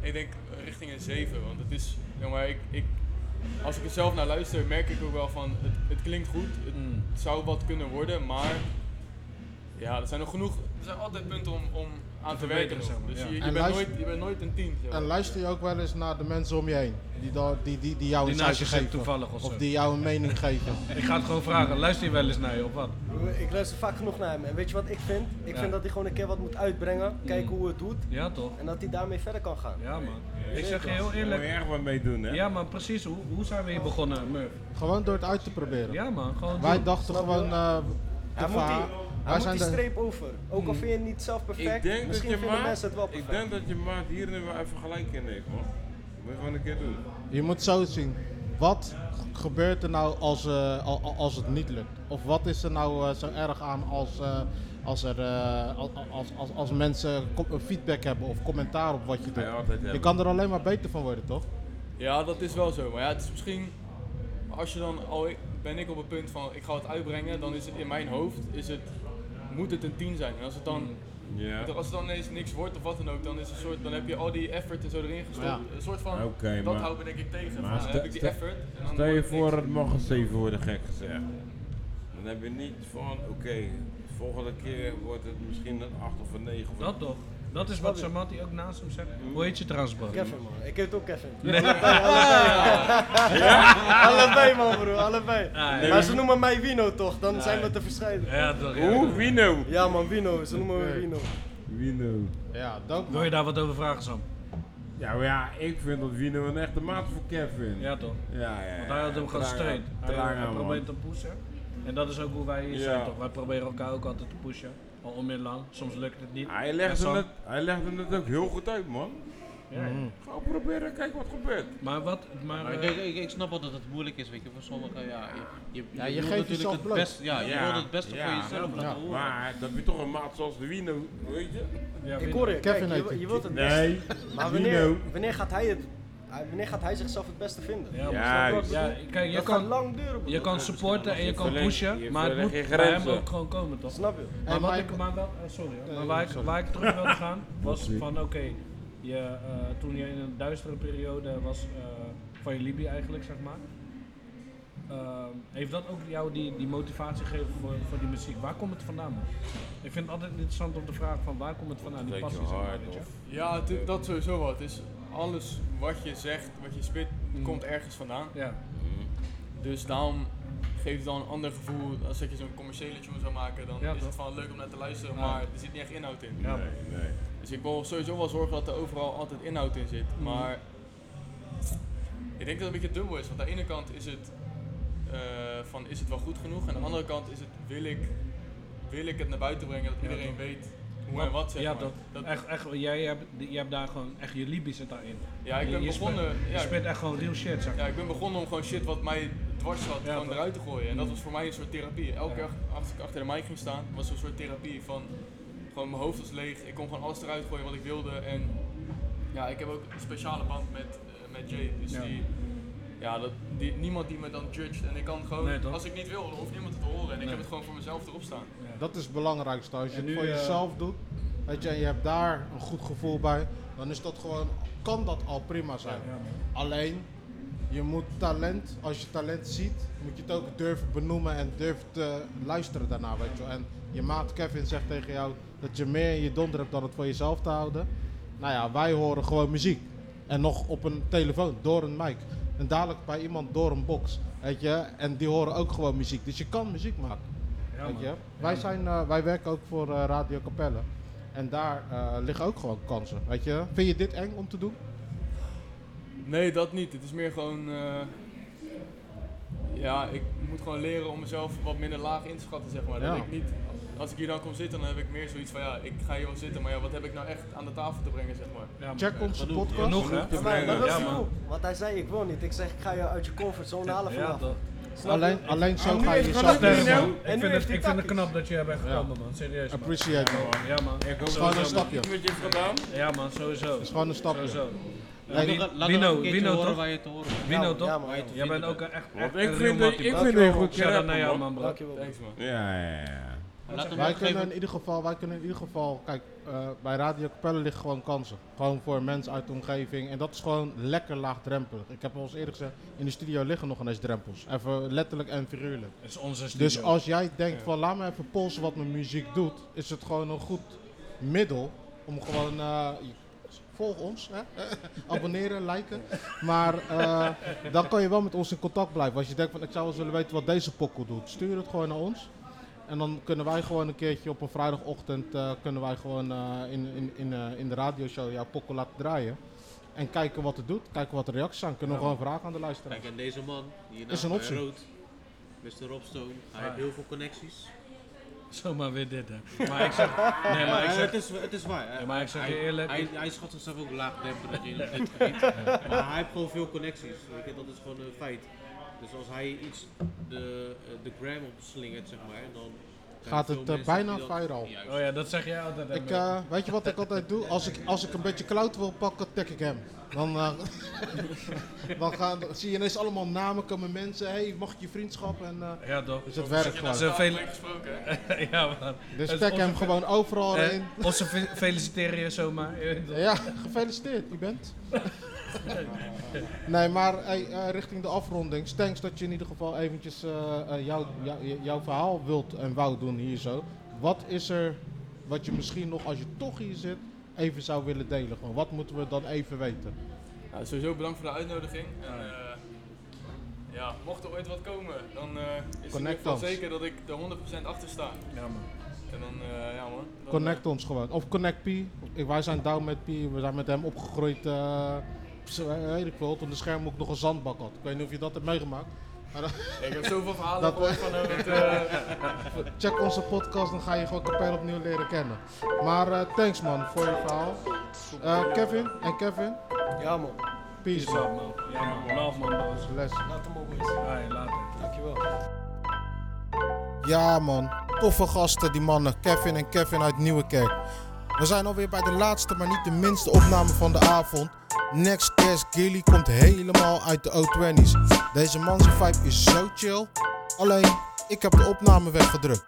[SPEAKER 13] ik denk richting een 7, want het is, jongen, ik, ik, als ik er zelf naar luister, merk ik ook wel van, het, het klinkt goed, het,
[SPEAKER 5] Mm.
[SPEAKER 13] het zou wat kunnen worden, maar ja, er zijn nog genoeg, er zijn altijd punten om, om aan te werken nog.
[SPEAKER 5] zeg maar,
[SPEAKER 13] Dus
[SPEAKER 5] ja.
[SPEAKER 13] je, je,
[SPEAKER 3] En
[SPEAKER 13] bent
[SPEAKER 3] luister-
[SPEAKER 13] nooit, je bent nooit een team. zeg maar.
[SPEAKER 3] En luister je ook wel eens naar de mensen om je heen? Die, da- die, die, die jou
[SPEAKER 5] Die
[SPEAKER 3] een geven?
[SPEAKER 5] toevallig of
[SPEAKER 3] Of die jou een mening geven?
[SPEAKER 5] Ik ga het gewoon vragen. Luister je wel eens naar je of wat?
[SPEAKER 14] Ik luister vaak genoeg naar hem. En weet je wat ik vind? Ik
[SPEAKER 5] Ja.
[SPEAKER 14] vind dat hij gewoon een keer wat moet uitbrengen. Kijken hoe het doet.
[SPEAKER 5] Ja, toch?
[SPEAKER 14] En dat hij daarmee verder kan gaan.
[SPEAKER 5] Ja, man. Ik zeg je heel
[SPEAKER 7] Daar
[SPEAKER 5] eerlijk.
[SPEAKER 7] moet je erg wat mee doen, hè?
[SPEAKER 5] Ja, man, precies. Hoe, hoe zijn we hier begonnen, Murph?
[SPEAKER 3] Gewoon door het uit te proberen.
[SPEAKER 5] Ja, man. Gewoon
[SPEAKER 3] Wij
[SPEAKER 5] doen.
[SPEAKER 3] dachten gewoon... eh,
[SPEAKER 14] Hij
[SPEAKER 3] te
[SPEAKER 14] moet die, hij moet
[SPEAKER 3] zijn
[SPEAKER 14] die
[SPEAKER 3] de-
[SPEAKER 14] streep over. Ook al vind je het niet zelf perfect,
[SPEAKER 7] Ik denk dat
[SPEAKER 14] misschien
[SPEAKER 7] je
[SPEAKER 14] vinden
[SPEAKER 7] maat,
[SPEAKER 14] mensen het wel
[SPEAKER 7] ik
[SPEAKER 14] perfect.
[SPEAKER 7] denk dat je maat hier nu wel even gelijk in heeft, man. Moet je gewoon een keer doen.
[SPEAKER 3] Je moet zo zien. Wat gebeurt er nou als, eh, al- al- als het niet lukt? Of wat is er nou eh, zo erg aan als, eh, als, er, eh, als, als, als, mensen feedback hebben of commentaar op wat je doet? Je kan er alleen maar beter van worden, toch?
[SPEAKER 13] Ja, dat is wel zo. Maar ja, het is misschien, als je dan al, ben ik op het punt van, ik ga het uitbrengen, dan is het in mijn hoofd, is het, moet het een 10 zijn. En als het dan,
[SPEAKER 7] Ja.
[SPEAKER 13] als het dan ineens niks wordt of wat dan ook, dan, is het een soort, dan heb je al die effort en zo erin gestopt.
[SPEAKER 3] Ja.
[SPEAKER 13] Een soort van,
[SPEAKER 7] Oké,
[SPEAKER 13] dat houdt me denk ik tegen.
[SPEAKER 7] Maar
[SPEAKER 13] van, heb ik die effort. En dan
[SPEAKER 7] Stel je voor,
[SPEAKER 13] niks.
[SPEAKER 7] het mag een 7 worden, gek gezegd. Dan heb je niet van, oké, volgende keer wordt het misschien een 8 of een 9. Of
[SPEAKER 5] Dat toch? Dat is wat Samati ook naast hem zegt. Hoe heet je trouwens, bro?
[SPEAKER 14] Kevin, man. Ik heet ook Kevin.
[SPEAKER 5] Nee.
[SPEAKER 14] Allebei, allebei.
[SPEAKER 5] Ja?
[SPEAKER 14] allebei, man, bro. Allebei.
[SPEAKER 5] Ah.
[SPEAKER 14] Maar ze noemen mij Wino, toch? Dan
[SPEAKER 5] Ah,
[SPEAKER 14] zijn we te verscheiden.
[SPEAKER 5] Ja, toch, ja.
[SPEAKER 7] Hoe? Wino?
[SPEAKER 14] Ja, man, Wino. Ze noemen me Wino.
[SPEAKER 7] Wino.
[SPEAKER 3] Ja, dank
[SPEAKER 5] Wil je daar wat over vragen, Sam?
[SPEAKER 7] Ja, maar ja, ik vind dat Wino een echte maat voor Kevin.
[SPEAKER 5] Ja, toch?
[SPEAKER 7] Ja, ja.
[SPEAKER 5] Want hij had hem
[SPEAKER 7] Traga-
[SPEAKER 5] gesteund. Hij, hij
[SPEAKER 7] man.
[SPEAKER 5] probeert te pushen. En dat is ook hoe wij hier
[SPEAKER 7] Ja.
[SPEAKER 5] zijn, toch? Wij proberen elkaar ook altijd te pushen. Al onmiddellijk lang. Soms lukt het niet.
[SPEAKER 7] Hij legde, het, hij legde het ook heel goed uit, man.
[SPEAKER 5] Ja, ja.
[SPEAKER 7] Ga proberen, kijk wat gebeurt.
[SPEAKER 5] Maar wat, maar...
[SPEAKER 6] Maar
[SPEAKER 5] eh,
[SPEAKER 6] ik, ik, ik snap wel dat het moeilijk is, weet je, voor sommigen, ja, je, je,
[SPEAKER 3] Ja, je
[SPEAKER 6] wil
[SPEAKER 3] geeft
[SPEAKER 6] natuurlijk
[SPEAKER 3] jezelf
[SPEAKER 6] het beste, ja, je wil het beste
[SPEAKER 7] ja,
[SPEAKER 6] voor jezelf
[SPEAKER 7] ja.
[SPEAKER 6] laten horen.
[SPEAKER 7] Maar dat je toch een maat zoals de Wino, weet je?
[SPEAKER 5] Ja,
[SPEAKER 14] Ik hoor je. Kijk, je, wilt het
[SPEAKER 7] Nee,
[SPEAKER 14] beste. Maar wanneer, wanneer, gaat hij het, hij- wanneer gaat hij zichzelf het beste vinden?
[SPEAKER 5] Ja,
[SPEAKER 7] Ja,
[SPEAKER 14] wat
[SPEAKER 5] kijk, je
[SPEAKER 14] dat
[SPEAKER 5] kan-
[SPEAKER 14] lang duren.
[SPEAKER 5] Je kan supporten en je kan pushen,
[SPEAKER 7] je
[SPEAKER 5] maar het moet bij hem ook gewoon komen, toch?
[SPEAKER 14] Snap je?
[SPEAKER 5] Maar, wat ik, maar, wel, eh, sorry, hoor. Maar waar, ik,
[SPEAKER 3] sorry.
[SPEAKER 5] waar ik terug wilde gaan, was van oké, je, eh, toen je in een duistere periode was eh, van je Libië eigenlijk, zeg maar. ehm, heeft dat ook jou die, die motivatie gegeven voor, voor die muziek? Waar komt het vandaan? Man? Ik vind het altijd interessant om te vragen van waar komt het vandaan, die passie, zeg maar,
[SPEAKER 13] Ja, het- dat sowieso wel. Het is alles wat je zegt, wat je spit,
[SPEAKER 5] Mm.
[SPEAKER 13] komt ergens vandaan.
[SPEAKER 5] Ja.
[SPEAKER 13] Dus daarom geeft het dan een ander gevoel. Als dat je zo'n commerciële tune zou maken, dan
[SPEAKER 5] Ja,
[SPEAKER 13] is
[SPEAKER 5] toch?
[SPEAKER 13] het van leuk om naar te luisteren,
[SPEAKER 5] Ja.
[SPEAKER 13] maar er zit niet echt inhoud in.
[SPEAKER 5] Ja,
[SPEAKER 7] Nee, nee.
[SPEAKER 13] Dus ik wil sowieso wel zorgen dat er overal altijd inhoud in zit.
[SPEAKER 5] Mhm.
[SPEAKER 13] Maar ik denk dat het een beetje dubbel is. Want aan de ene kant is het eh, van is het wel goed genoeg. En aan de andere kant is het wil ik, wil ik het naar buiten brengen dat iedereen weet hoe en wat zeg
[SPEAKER 5] ja,
[SPEAKER 13] maar. Dat-
[SPEAKER 5] Echt, echt, jij, hebt, jij hebt daar gewoon echt je Libië zit daarin.
[SPEAKER 13] Ja, ik ben
[SPEAKER 5] je
[SPEAKER 13] begonnen-
[SPEAKER 5] Speelt, je
[SPEAKER 13] ja,
[SPEAKER 5] speelt echt gewoon real shit, zeg
[SPEAKER 13] Ja, ik ben begonnen om gewoon shit wat mij dwars zat,
[SPEAKER 5] Ja,
[SPEAKER 13] gewoon eruit te gooien. En dat
[SPEAKER 5] Mm.
[SPEAKER 13] was voor mij een soort therapie. Elke
[SPEAKER 5] Ja.
[SPEAKER 13] keer als ik achter de mic ging staan, was het een soort therapie van gewoon mijn hoofd was leeg. Ik kon gewoon alles eruit gooien wat ik wilde. En ja, ik heb ook een speciale band met, eh, met Jay. Dus
[SPEAKER 5] Ja.
[SPEAKER 13] die, ja, dat, die, niemand die me dan judgt. En ik kan gewoon,
[SPEAKER 5] Nee,
[SPEAKER 13] als ik niet wil, dan hoeft niemand het te horen. En ik heb het gewoon voor mezelf erop staan.
[SPEAKER 3] Dat is het belangrijkste. Als je
[SPEAKER 5] En
[SPEAKER 3] het
[SPEAKER 5] nu,
[SPEAKER 3] voor
[SPEAKER 5] eh,
[SPEAKER 3] jezelf doet, weet je, en je hebt daar een goed gevoel bij, dan is dat gewoon, kan dat al prima zijn.
[SPEAKER 5] Ja.
[SPEAKER 3] Alleen, je moet talent, als je talent ziet, moet je het ook durven benoemen en durven te luisteren daarna, weet je. En je maat Kevin zegt tegen jou dat je meer in je donder hebt dan het voor jezelf te houden. Nou ja, wij horen gewoon muziek. En nog op een telefoon, door een mic. En dadelijk bij iemand door een box, weet je. En die horen ook gewoon muziek. Dus je kan muziek maken.
[SPEAKER 5] Ja,
[SPEAKER 3] Weet je?
[SPEAKER 5] Ja,
[SPEAKER 3] Wij, zijn, eh, wij werken ook voor eh, Radio Capelle. En daar eh, liggen ook gewoon kansen. Weet je? Vind je dit eng om te doen?
[SPEAKER 13] Nee, dat niet. Het is meer gewoon. ja, ik moet gewoon leren om mezelf wat minder laag in te schatten, zeg maar. Dat ik niet, als ik hier dan kom zitten, dan heb ik meer zoiets van ja, ik ga hier wel zitten, maar ja, wat heb ik nou echt aan de tafel te brengen, zeg maar.
[SPEAKER 5] Ja.
[SPEAKER 3] Check onze
[SPEAKER 6] genoeg,
[SPEAKER 3] podcast.
[SPEAKER 5] Genoeg, hè?
[SPEAKER 14] Ja, maar, dat is cool. Want hij zei ik wil niet. Ik zeg ik ga je uit je comfortzone halen. Snap
[SPEAKER 3] Alleen, alleen zo ga je jezelf
[SPEAKER 14] dat
[SPEAKER 5] Sterk,
[SPEAKER 14] nu,
[SPEAKER 5] man.
[SPEAKER 14] en
[SPEAKER 5] Ik vind, het, ik vind het knap dat je bent gekomen, man. Serieus, man.
[SPEAKER 3] Appreciate man.
[SPEAKER 5] Ja, man.
[SPEAKER 7] Ik hoop
[SPEAKER 3] gewoon een
[SPEAKER 7] je
[SPEAKER 3] stapje.
[SPEAKER 5] Ja, man, sowieso.
[SPEAKER 3] Het is gewoon een stapje.
[SPEAKER 5] Wino,
[SPEAKER 6] een
[SPEAKER 5] Wino toch?
[SPEAKER 6] waar je te horen.
[SPEAKER 5] Wino
[SPEAKER 14] Ja,
[SPEAKER 5] toch? Jij bent ook een echt,
[SPEAKER 7] ik
[SPEAKER 5] een
[SPEAKER 7] vind
[SPEAKER 5] real mattie,
[SPEAKER 7] ik vind je goed
[SPEAKER 5] Shout-out naar jou,
[SPEAKER 7] man.
[SPEAKER 5] man, bro.
[SPEAKER 14] Dankjewel.
[SPEAKER 13] Thanks man.
[SPEAKER 7] Ja, ja, ja.
[SPEAKER 3] Wij kunnen in ieder geval, wij kunnen in ieder geval, kijk, eh, bij Radio Capelle liggen gewoon kansen. Gewoon voor mensen uit de omgeving. En dat is gewoon lekker laagdrempelig. Ik heb al eens eerder gezegd, in de studio liggen nog ineens drempels. Even letterlijk en figuurlijk.
[SPEAKER 5] Dat is onze studio.
[SPEAKER 3] Dus als jij denkt van laat me even polsen wat mijn muziek doet, is het gewoon een goed middel om gewoon eh, volg ons, hè? abonneren, liken. Maar eh, dan kan je wel met ons in contact blijven. Als je denkt van ik zou wel willen weten wat deze pokkel doet, stuur het gewoon naar ons. En dan kunnen wij gewoon een keertje op een vrijdagochtend eh, kunnen wij gewoon eh, in, in, in, eh, in de radioshow jouw pokkel laten draaien. En kijken wat het doet, kijken wat de reacties zijn. Kunnen we
[SPEAKER 5] Ja.
[SPEAKER 3] gewoon vragen aan de luisteraar.
[SPEAKER 6] Kijk, en deze man, die
[SPEAKER 3] Is een optie.
[SPEAKER 6] rood, Mr. Rob Stone, hij
[SPEAKER 5] Ah.
[SPEAKER 6] heeft heel veel connecties.
[SPEAKER 5] Zomaar weer dit, hè. Maar ik zeg... Nee, maar ik zeg...
[SPEAKER 6] het, is, het is waar.
[SPEAKER 5] Ja, maar ik zeg je eerlijk-
[SPEAKER 6] Hij, hij schat zichzelf ook laagdemper dat je nog niet weet. Maar hij heeft gewoon veel connecties. Weet je, dat is gewoon een feit. Dus als hij iets de, eh, de gram opslingert, zeg maar, dan...
[SPEAKER 3] Gaat het eh, bijna
[SPEAKER 6] dat-
[SPEAKER 3] viral.
[SPEAKER 5] Oh ja, dat zeg jij altijd.
[SPEAKER 3] Ik, eh, weet je wat ik altijd doe? Als ik, als ik een beetje cloud wil pakken, tag ik hem. Dan, eh, dan gaan, zie je ineens allemaal namen komen mensen. hey, mag ik je vriendschap? En, eh,
[SPEAKER 5] Ja, toch?
[SPEAKER 3] Dus het werkt
[SPEAKER 5] Dat is
[SPEAKER 3] gewoon.
[SPEAKER 5] een veel...
[SPEAKER 13] gesproken, hè?
[SPEAKER 5] ja, man.
[SPEAKER 3] Dus
[SPEAKER 5] is
[SPEAKER 3] tag hem gewoon overal in.
[SPEAKER 5] Onze fe- feliciteren je zomaar.
[SPEAKER 3] Ja, gefeliciteerd, je bent. Nee, maar hey, eh, richting de afronding. Stanks dat je in ieder geval eventjes eh, eh, jouw jou, jouw verhaal wilt en wou doen hier zo. Wat is er wat je misschien nog, als je toch hier zit, even zou willen delen? Gewoon, wat moeten we dan even weten?
[SPEAKER 13] Ja, sowieso bedankt voor de uitnodiging. En, eh, ja, mocht er ooit wat komen, dan eh, is het in zeker dat ik er 100% achter sta.
[SPEAKER 5] Ja man.
[SPEAKER 13] En dan, eh, ja man. Dan,
[SPEAKER 3] Connect ons gewoon. Of Connect P. Ik, wij zijn down met P. We zijn met hem opgegroeid. Weet ik veel. Toen de scherm ook nog een zandbak had. Ik weet niet of je dat hebt meegemaakt. Maar dat-
[SPEAKER 13] Ik heb zoveel verhalen
[SPEAKER 3] dat-
[SPEAKER 13] gehoord van hem. eh,
[SPEAKER 3] Check onze podcast, dan ga je gewoon Capelle opnieuw leren kennen. Maar eh, thanks man voor je verhaal. Eh, Kevin en Kevin.
[SPEAKER 14] Ja man.
[SPEAKER 3] Peace
[SPEAKER 5] man. Ja man, love man, boys.
[SPEAKER 3] Les.
[SPEAKER 14] Laat hem op eens.
[SPEAKER 5] Hey, later.
[SPEAKER 14] Dankjewel.
[SPEAKER 3] Ja man, toffe gasten die mannen, Kevin en Kevin uit Nieuwekerk. We zijn alweer bij de laatste, maar niet de minste opname van de avond. Next Guest Gilly komt helemaal uit de O20's. Deze man zijn vibe is zo chill. Alleen, ik heb de opname weggedrukt.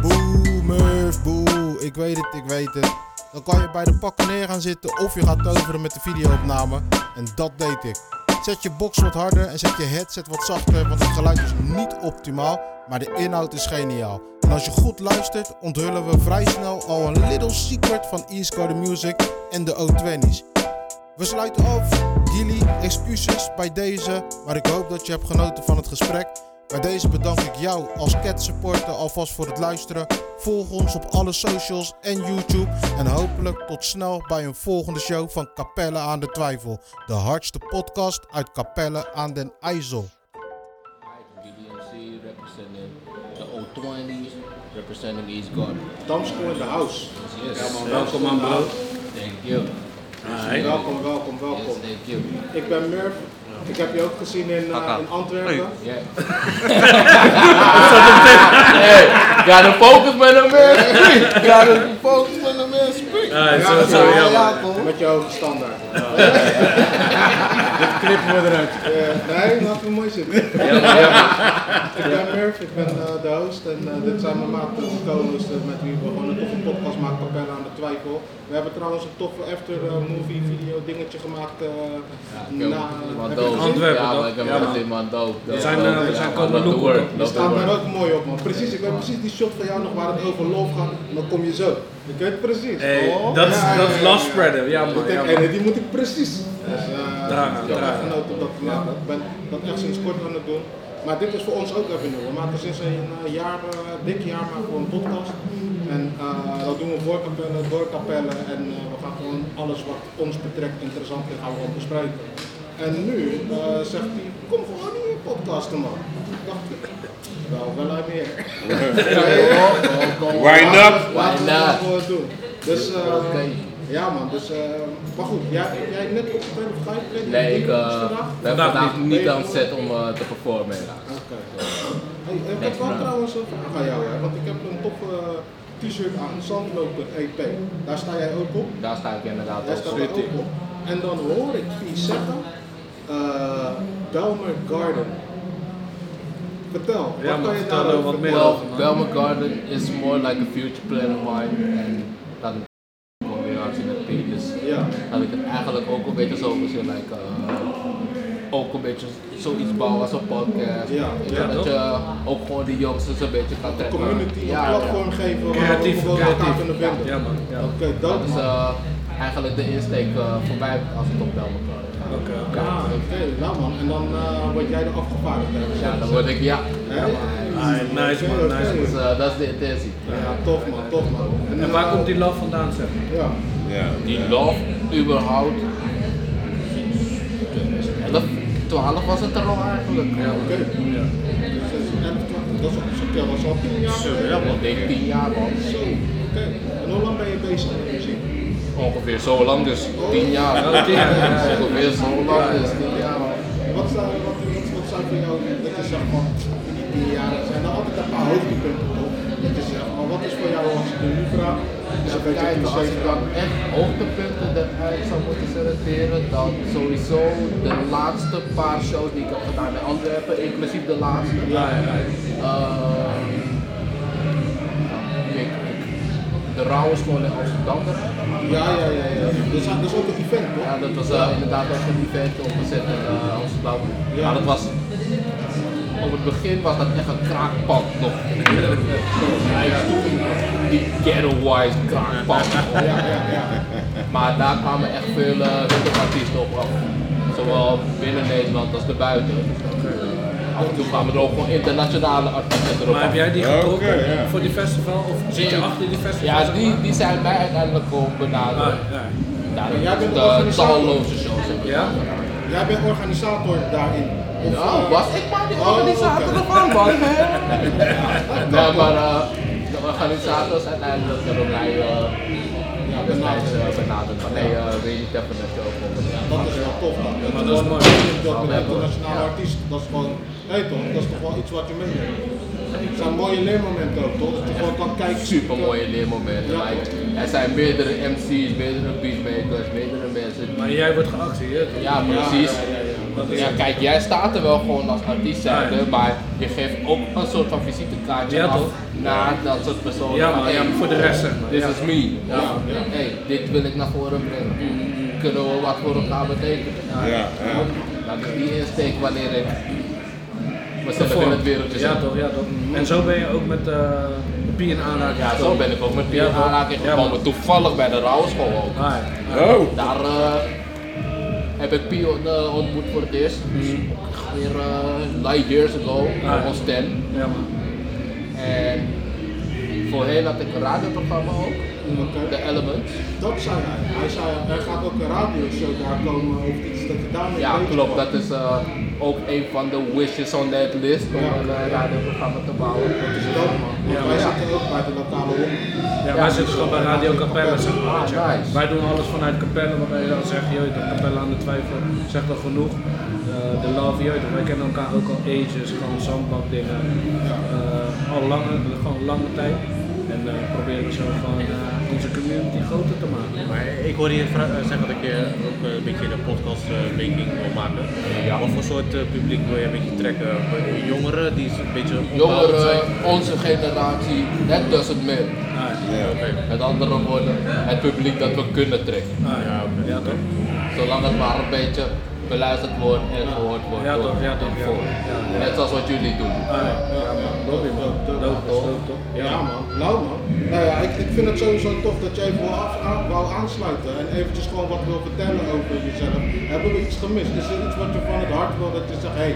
[SPEAKER 3] Boe, boe. Ik weet het, ik weet het. Dan kan je bij de pakken neer gaan zitten of je gaat toveren met de videoopname. En dat deed ik. Zet je box wat harder en zet je headset wat zachter, want het geluid is niet optimaal, maar de inhoud is geniaal. En als je goed luistert, onthullen we vrij snel al een little secret van East Coast Music en de O20's. We sluiten af. Gilly, excuses bij deze, maar ik hoop dat je hebt genoten van het gesprek. Bij deze bedank ik jou als Cat supporter alvast voor het luisteren. Volg ons op alle socials en YouTube. En hopelijk tot snel bij een volgende show van Capelle aan de Twijfel. De hardste podcast uit Capelle aan den IJssel.
[SPEAKER 15] Representing the O20s, representing East Garden.
[SPEAKER 3] In de house.
[SPEAKER 15] Yes. Welkom
[SPEAKER 3] bro.
[SPEAKER 15] bro. Thank you.
[SPEAKER 3] Welkom, welkom, welkom.
[SPEAKER 15] Yes, thank you.
[SPEAKER 3] Ik ben Murph. Ik heb je ook gezien in, uh, in Antwerpen.
[SPEAKER 15] Yeah. hey, focus met hem man. Gotta focus met hem man. Speak.
[SPEAKER 3] Met je hoge standaard. Dit knippen we eruit. nee, laten we mooi zitten. ik ben Murph, ik ben eh, de host en eh, dit zijn mijn maat de co-hosts eh, met wie we gewoon een toffe podcast maken, Capelle aan de Twijfel. We hebben trouwens een toffe after movie video dingetje gemaakt. eh na, het gezien?
[SPEAKER 15] Ja, maar ik heb hem gezien man dope.
[SPEAKER 5] We zijn, we zijn komen
[SPEAKER 15] the
[SPEAKER 3] staat daar
[SPEAKER 15] word.
[SPEAKER 3] ook mooi op man. Precies, ik weet precies die shot van jou nog waar het over love gaat. Dan kom je zo. Ik weet precies.
[SPEAKER 5] Hey,
[SPEAKER 3] Oh,
[SPEAKER 5] dat is-
[SPEAKER 3] ja,
[SPEAKER 5] dat is
[SPEAKER 3] ja,
[SPEAKER 5] love
[SPEAKER 3] ja.
[SPEAKER 5] Ja, man, ja, man.
[SPEAKER 3] en die moet ik precies. Dus, eh, ik genoten dat maken. Ik ben dat echt sinds kort aan het doen. Maar dit is voor ons ook even nieuw. We maken sinds een eh, jaar, eh, dik jaar maken we een podcast. En eh, dat doen we voor kapellen, door kapellen. En eh, we gaan gewoon alles wat ons betrekt interessant is, gaan we ook bespreken. En nu eh, zegt hij, kom gewoon in je podcasten man. Ik dacht, wel, wel uit meer.
[SPEAKER 10] Why not?
[SPEAKER 3] Laten we dat
[SPEAKER 15] not?
[SPEAKER 3] gewoon doen. Dus eh, ja man, dus eh, maar goed, jij, jij net ga je optreden?
[SPEAKER 15] Nee, ik uh,
[SPEAKER 3] vandaag?
[SPEAKER 15] ben
[SPEAKER 5] Vandaag
[SPEAKER 3] niet.
[SPEAKER 15] aan het set om uh, te performen helaas.
[SPEAKER 3] Oké. Hey, ik heb wel trouwens een vraag aan jou, hè, want ik heb een toffe eh, t-shirt aan, Zandloper EP. Daar sta jij ook op.
[SPEAKER 15] Daar sta ik inderdaad op.
[SPEAKER 3] staat ook op. En dan hoor ik die zeggen, eh Belmer Garden. Vertel,
[SPEAKER 5] Ja,
[SPEAKER 3] wat kan je
[SPEAKER 5] er
[SPEAKER 3] daarover
[SPEAKER 5] wat meer
[SPEAKER 3] vertellen?
[SPEAKER 15] Well, Belma Garden is more like a future plan of mine. En dan kom weer als in het P. Dus
[SPEAKER 3] Ja.
[SPEAKER 15] had ik het eigenlijk ook een beetje zo gezien. Like, uh, ook een beetje zoiets bouwen als een podcast.
[SPEAKER 3] Ja, ja,
[SPEAKER 15] dat
[SPEAKER 3] toch?
[SPEAKER 15] je ook gewoon die jongsters een beetje kan trekken.
[SPEAKER 3] community een
[SPEAKER 15] Ja,
[SPEAKER 3] platform
[SPEAKER 15] ja.
[SPEAKER 3] geven waar
[SPEAKER 5] Creatief,
[SPEAKER 3] we elkaar
[SPEAKER 5] creatief.
[SPEAKER 3] kunnen vinden.
[SPEAKER 5] Ja, man. Ja.
[SPEAKER 3] Oké,
[SPEAKER 15] Dat
[SPEAKER 3] dat
[SPEAKER 15] is uh, eigenlijk de insteek uh, voor mij als het op.
[SPEAKER 5] Oké, oké.
[SPEAKER 3] Ja, oké, nou man. En dan eh, word jij de afgevaardigde.
[SPEAKER 15] Ja, dan word ik ja.
[SPEAKER 5] Ah, nice man, nice.
[SPEAKER 15] Dus uh, dat is de intentie.
[SPEAKER 3] Ja, tof man, tof man.
[SPEAKER 5] En waar
[SPEAKER 3] eh,
[SPEAKER 5] komt die love vandaan, zeg?
[SPEAKER 3] Ja.
[SPEAKER 10] Ja.
[SPEAKER 15] Die love überhaupt. 11, 12 was het er al eigenlijk.
[SPEAKER 5] Ja,
[SPEAKER 3] Oké.
[SPEAKER 5] Ja.
[SPEAKER 3] Dus, eh, en Dat is al- dat was al tien jaar.
[SPEAKER 15] Zo, ja, man. Ik denk 10 jaar man.
[SPEAKER 3] Zo, oké. En hoe lang ben je bezig met muziek?
[SPEAKER 15] Ongeveer zo lang dus, 10 jaar.
[SPEAKER 5] Ja, 10 jaar.
[SPEAKER 15] Ongeveer zo lang dus, 10 jaar.
[SPEAKER 3] Wat, zou, voor jou, dat je zegt van, in die tien jaar er zijn er altijd een paar hoogtepunten toch? Dat je zegt, maar wat is voor jou als ik je nu vraag? Is een beetje
[SPEAKER 15] als ik dan echt hoogtepunten eruit zou moeten selecteren, dan sowieso de laatste paar shows die ik heb gedaan in Antwerpen, inclusief de laatste.
[SPEAKER 5] Ja, ja, ja.
[SPEAKER 15] Ehm, de Rauwe School in Amsterdam.
[SPEAKER 3] Ja, ja, ja, ja. Dus dat is ook een event toch?
[SPEAKER 15] Ja, dat was eh, inderdaad echt een event opgezet in eh, Amsterdam.
[SPEAKER 3] Ja.
[SPEAKER 15] Maar dat was op het begin was dat echt een kraakpand nog. Die ghetto-wise kraakpand. Maar daar kwamen echt veel uh, artiesten op af. Zowel binnen Nederland als erbuiten. Af en toe kwamen er ook gewoon internationale artiesten erop
[SPEAKER 5] Maar heb jij die getrokken voor die festival? Of zit je achter die festival?
[SPEAKER 15] Ja, die, die zijn mij uiteindelijk gewoon benaderd.
[SPEAKER 5] Ah, ja.
[SPEAKER 15] Daar
[SPEAKER 3] Jij bent de
[SPEAKER 15] talloze shows hebben
[SPEAKER 5] Ja?
[SPEAKER 3] Jij bent organisator daarin. Of,
[SPEAKER 15] Ja,
[SPEAKER 3] eh,
[SPEAKER 15] was ik maar die
[SPEAKER 3] oh,
[SPEAKER 15] organisator
[SPEAKER 3] oké.
[SPEAKER 15] ervan, man. Nee, maar eh, de organisators uiteindelijk hebben mij uh, ja, uh, benaderd van uh, wil je show komen? Ja,
[SPEAKER 3] Dat is wel tof dan. Dat
[SPEAKER 5] Maar
[SPEAKER 3] is
[SPEAKER 5] dat mooi.
[SPEAKER 15] Ja.
[SPEAKER 3] een internationale artiest. Dat is gewoon, hey toch, dat is toch wel iets wat je meeneemt. Het zijn mooie leermomenten ook toch? Dat je gewoon kan kijken.
[SPEAKER 15] Super mooie leermomenten.
[SPEAKER 3] Ja,
[SPEAKER 15] like, er zijn meerdere MC's, meerdere beatmakers, meerdere mensen.
[SPEAKER 5] Maar jij wordt geaccepteerd. toch?
[SPEAKER 15] Ja, precies.
[SPEAKER 5] Ja, ja, ja, ja. Dat is
[SPEAKER 15] Ja,
[SPEAKER 5] het.
[SPEAKER 15] kijk, jij staat er wel gewoon als artiest zijnde, maar je geeft ook een soort van visitekaartje
[SPEAKER 5] Ja,
[SPEAKER 15] af
[SPEAKER 5] toch?
[SPEAKER 15] naar dat soort personen.
[SPEAKER 5] Ja, maar ja, voor de rest, zeg maar.
[SPEAKER 15] This
[SPEAKER 5] Ja.
[SPEAKER 15] is me.
[SPEAKER 5] Ja.
[SPEAKER 15] Hey, dit wil ik naar voren brengen. Kunnen we wat voor elkaar betekenen?
[SPEAKER 7] Ja, ja.
[SPEAKER 15] Dat is die insteek wanneer ik mezelf in het wereldje
[SPEAKER 5] Ja toch, ja toch. En zo ben je ook met uh, Pie aanraking
[SPEAKER 15] Ja, zo
[SPEAKER 5] gekomen.
[SPEAKER 15] ben ik ook met Pie
[SPEAKER 5] toch?
[SPEAKER 15] aanraking
[SPEAKER 5] Ja,
[SPEAKER 15] gekomen. Toevallig bij de Rouwschool ook.
[SPEAKER 5] Ah, ja.
[SPEAKER 7] Oh.
[SPEAKER 15] Daar eh, heb ik Pie eh, ontmoet voor het eerst. Dus weer eh, light years ago,
[SPEAKER 5] Ah, ja.
[SPEAKER 15] ons ten.
[SPEAKER 5] Ja man.
[SPEAKER 15] En voorheen had ik een radioprogramma ook,
[SPEAKER 3] Oké.
[SPEAKER 15] The Elements.
[SPEAKER 3] Dat zei hij. Hij zei, er gaat ook een radioshow daar komen of iets dat je daarmee
[SPEAKER 15] Ja, klopt. Dat is eh, ook een van de wishes on that list om
[SPEAKER 3] Ja.
[SPEAKER 15] een eh, radioprogramma te bouwen.
[SPEAKER 3] Dat is man. Want
[SPEAKER 5] Ja,
[SPEAKER 3] wij zitten ook bij de lokale omroep.
[SPEAKER 5] Ja, wij zitten gewoon bij Radio Capelle, zeg maar. weet je.
[SPEAKER 15] Ah, nice.
[SPEAKER 5] Wij doen alles vanuit Capelle, wat wij dan zeggen, je weet toch, Capelle aan de twijfel, zegt al genoeg. Eh, De love, je toch, wij kennen elkaar ook al ages, gewoon zandbak dingen. Eh, al lange, gewoon lange tijd. En eh, proberen zo gewoon eh, onze community groter te maken.
[SPEAKER 6] Maar ik hoorde je eh, zeggen dat je ook eh, een beetje een podcast eh, making wil maken. Wat voor soort publiek wil je een beetje trekken? Jongeren die een beetje zijn?
[SPEAKER 15] Jongeren, onze generatie, that doesn't matter.
[SPEAKER 6] Ja, oké.
[SPEAKER 15] Met andere woorden, het publiek dat we kunnen trekken.
[SPEAKER 5] ja, ja, toch?
[SPEAKER 15] Zolang het maar een beetje beluisterd wordt en gehoord wordt.
[SPEAKER 5] Ja,
[SPEAKER 15] door
[SPEAKER 5] toch, ja, toch, ja.
[SPEAKER 15] voor.
[SPEAKER 5] Ja, ja.
[SPEAKER 15] Net zoals wat jullie doen.
[SPEAKER 5] Ah, ja, ja, man. Dope, dope, toch?
[SPEAKER 3] Ja, man, nou man. Nou ja, ik, ik vind het sowieso tof dat je even wou, af, aan- wou aansluiten en eventjes gewoon wat wil vertellen over jezelf. Hebben we iets gemist? Is er iets wat je van het hart wil dat je zegt, hé, hey,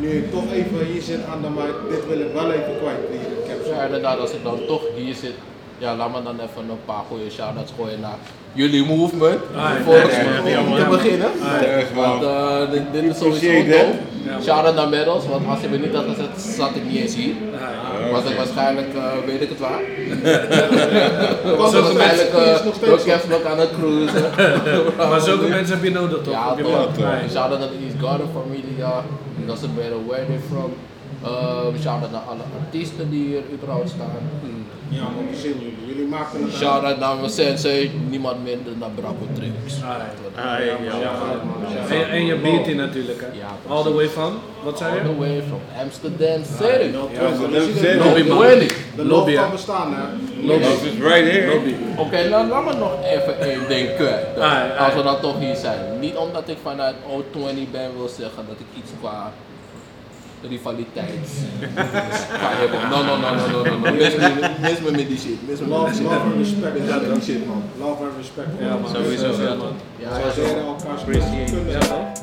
[SPEAKER 3] nu ik toch even hier zit aan de mic, dit wil ik wel even kwijt in Capsule.
[SPEAKER 15] Ja, inderdaad, als ik dan toch hier zit, ja, laat me dan even een paar goede shout-outs gooien naar jullie movement.
[SPEAKER 5] Ah.
[SPEAKER 15] Volgens mij, om te beginnen.
[SPEAKER 5] Ah,
[SPEAKER 15] dit, dit is sowieso dope.
[SPEAKER 5] Ja, man.
[SPEAKER 15] Shout-out naar Medals, want als je me niet had gezet, zat ik niet eens hier.
[SPEAKER 5] Ah.
[SPEAKER 15] Was ik waarschijnlijk, eh, weet ik het waar.
[SPEAKER 3] Want
[SPEAKER 15] Was ik waarschijnlijk
[SPEAKER 3] is
[SPEAKER 15] eh,
[SPEAKER 3] nog
[SPEAKER 15] door. Kevlok aan het cruisen.
[SPEAKER 5] Maar zulke mensen heb je nodig toch?
[SPEAKER 15] Ja, toch. Shout out naar de East Garden familie, ja. Doesn't matter where they're from. Shout out naar alle artiesten die hier überhaupt staan.
[SPEAKER 3] Ja man, jullie. Jullie maken het
[SPEAKER 15] Shout out naar mijn sensei, niemand minder dan Bravo.
[SPEAKER 5] Ah, ja.
[SPEAKER 6] Ah,
[SPEAKER 5] En, je beauty natuurlijk, hè?
[SPEAKER 15] Ja,
[SPEAKER 5] All the way van, wat zei
[SPEAKER 15] All
[SPEAKER 5] je?
[SPEAKER 15] the way from Amsterdam City.
[SPEAKER 7] Lobby,
[SPEAKER 5] man.
[SPEAKER 3] De
[SPEAKER 5] Lobby,
[SPEAKER 3] kan bestaan hè.
[SPEAKER 5] Lobby.
[SPEAKER 7] Is right here.
[SPEAKER 5] Lobby.
[SPEAKER 15] Oké, nou laat me nog even één ding kwijt.
[SPEAKER 5] Ah,
[SPEAKER 15] Als we dan toch hier zijn. Niet omdat ik vanuit O20 ben wil zeggen dat ik iets qua rivaliteit ga hebben. No, no, no, no, no, no, no. Mis me, mis me met die shit. Mis me met
[SPEAKER 3] Love,
[SPEAKER 15] die shit.
[SPEAKER 3] love and respect.
[SPEAKER 15] Mis me met die shit, man.
[SPEAKER 3] Love and respect.
[SPEAKER 5] Ja, man.
[SPEAKER 6] Sowieso, ja,
[SPEAKER 5] man.
[SPEAKER 15] Ja, ja.
[SPEAKER 5] Ja, toch?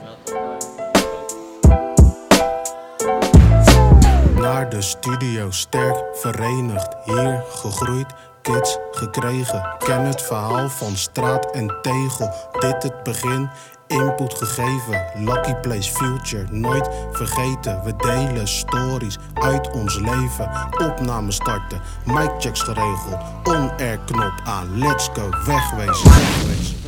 [SPEAKER 2] Naar de studio, sterk verenigd, hier gegroeid, kids gekregen. Ken het verhaal van straat en tegel, dit het begin, input gegeven. Lucky Place Future, nooit vergeten. We delen stories uit ons leven. Opname starten, mic checks geregeld, on-air knop aan. Let's go, wegwezen, wegwezen.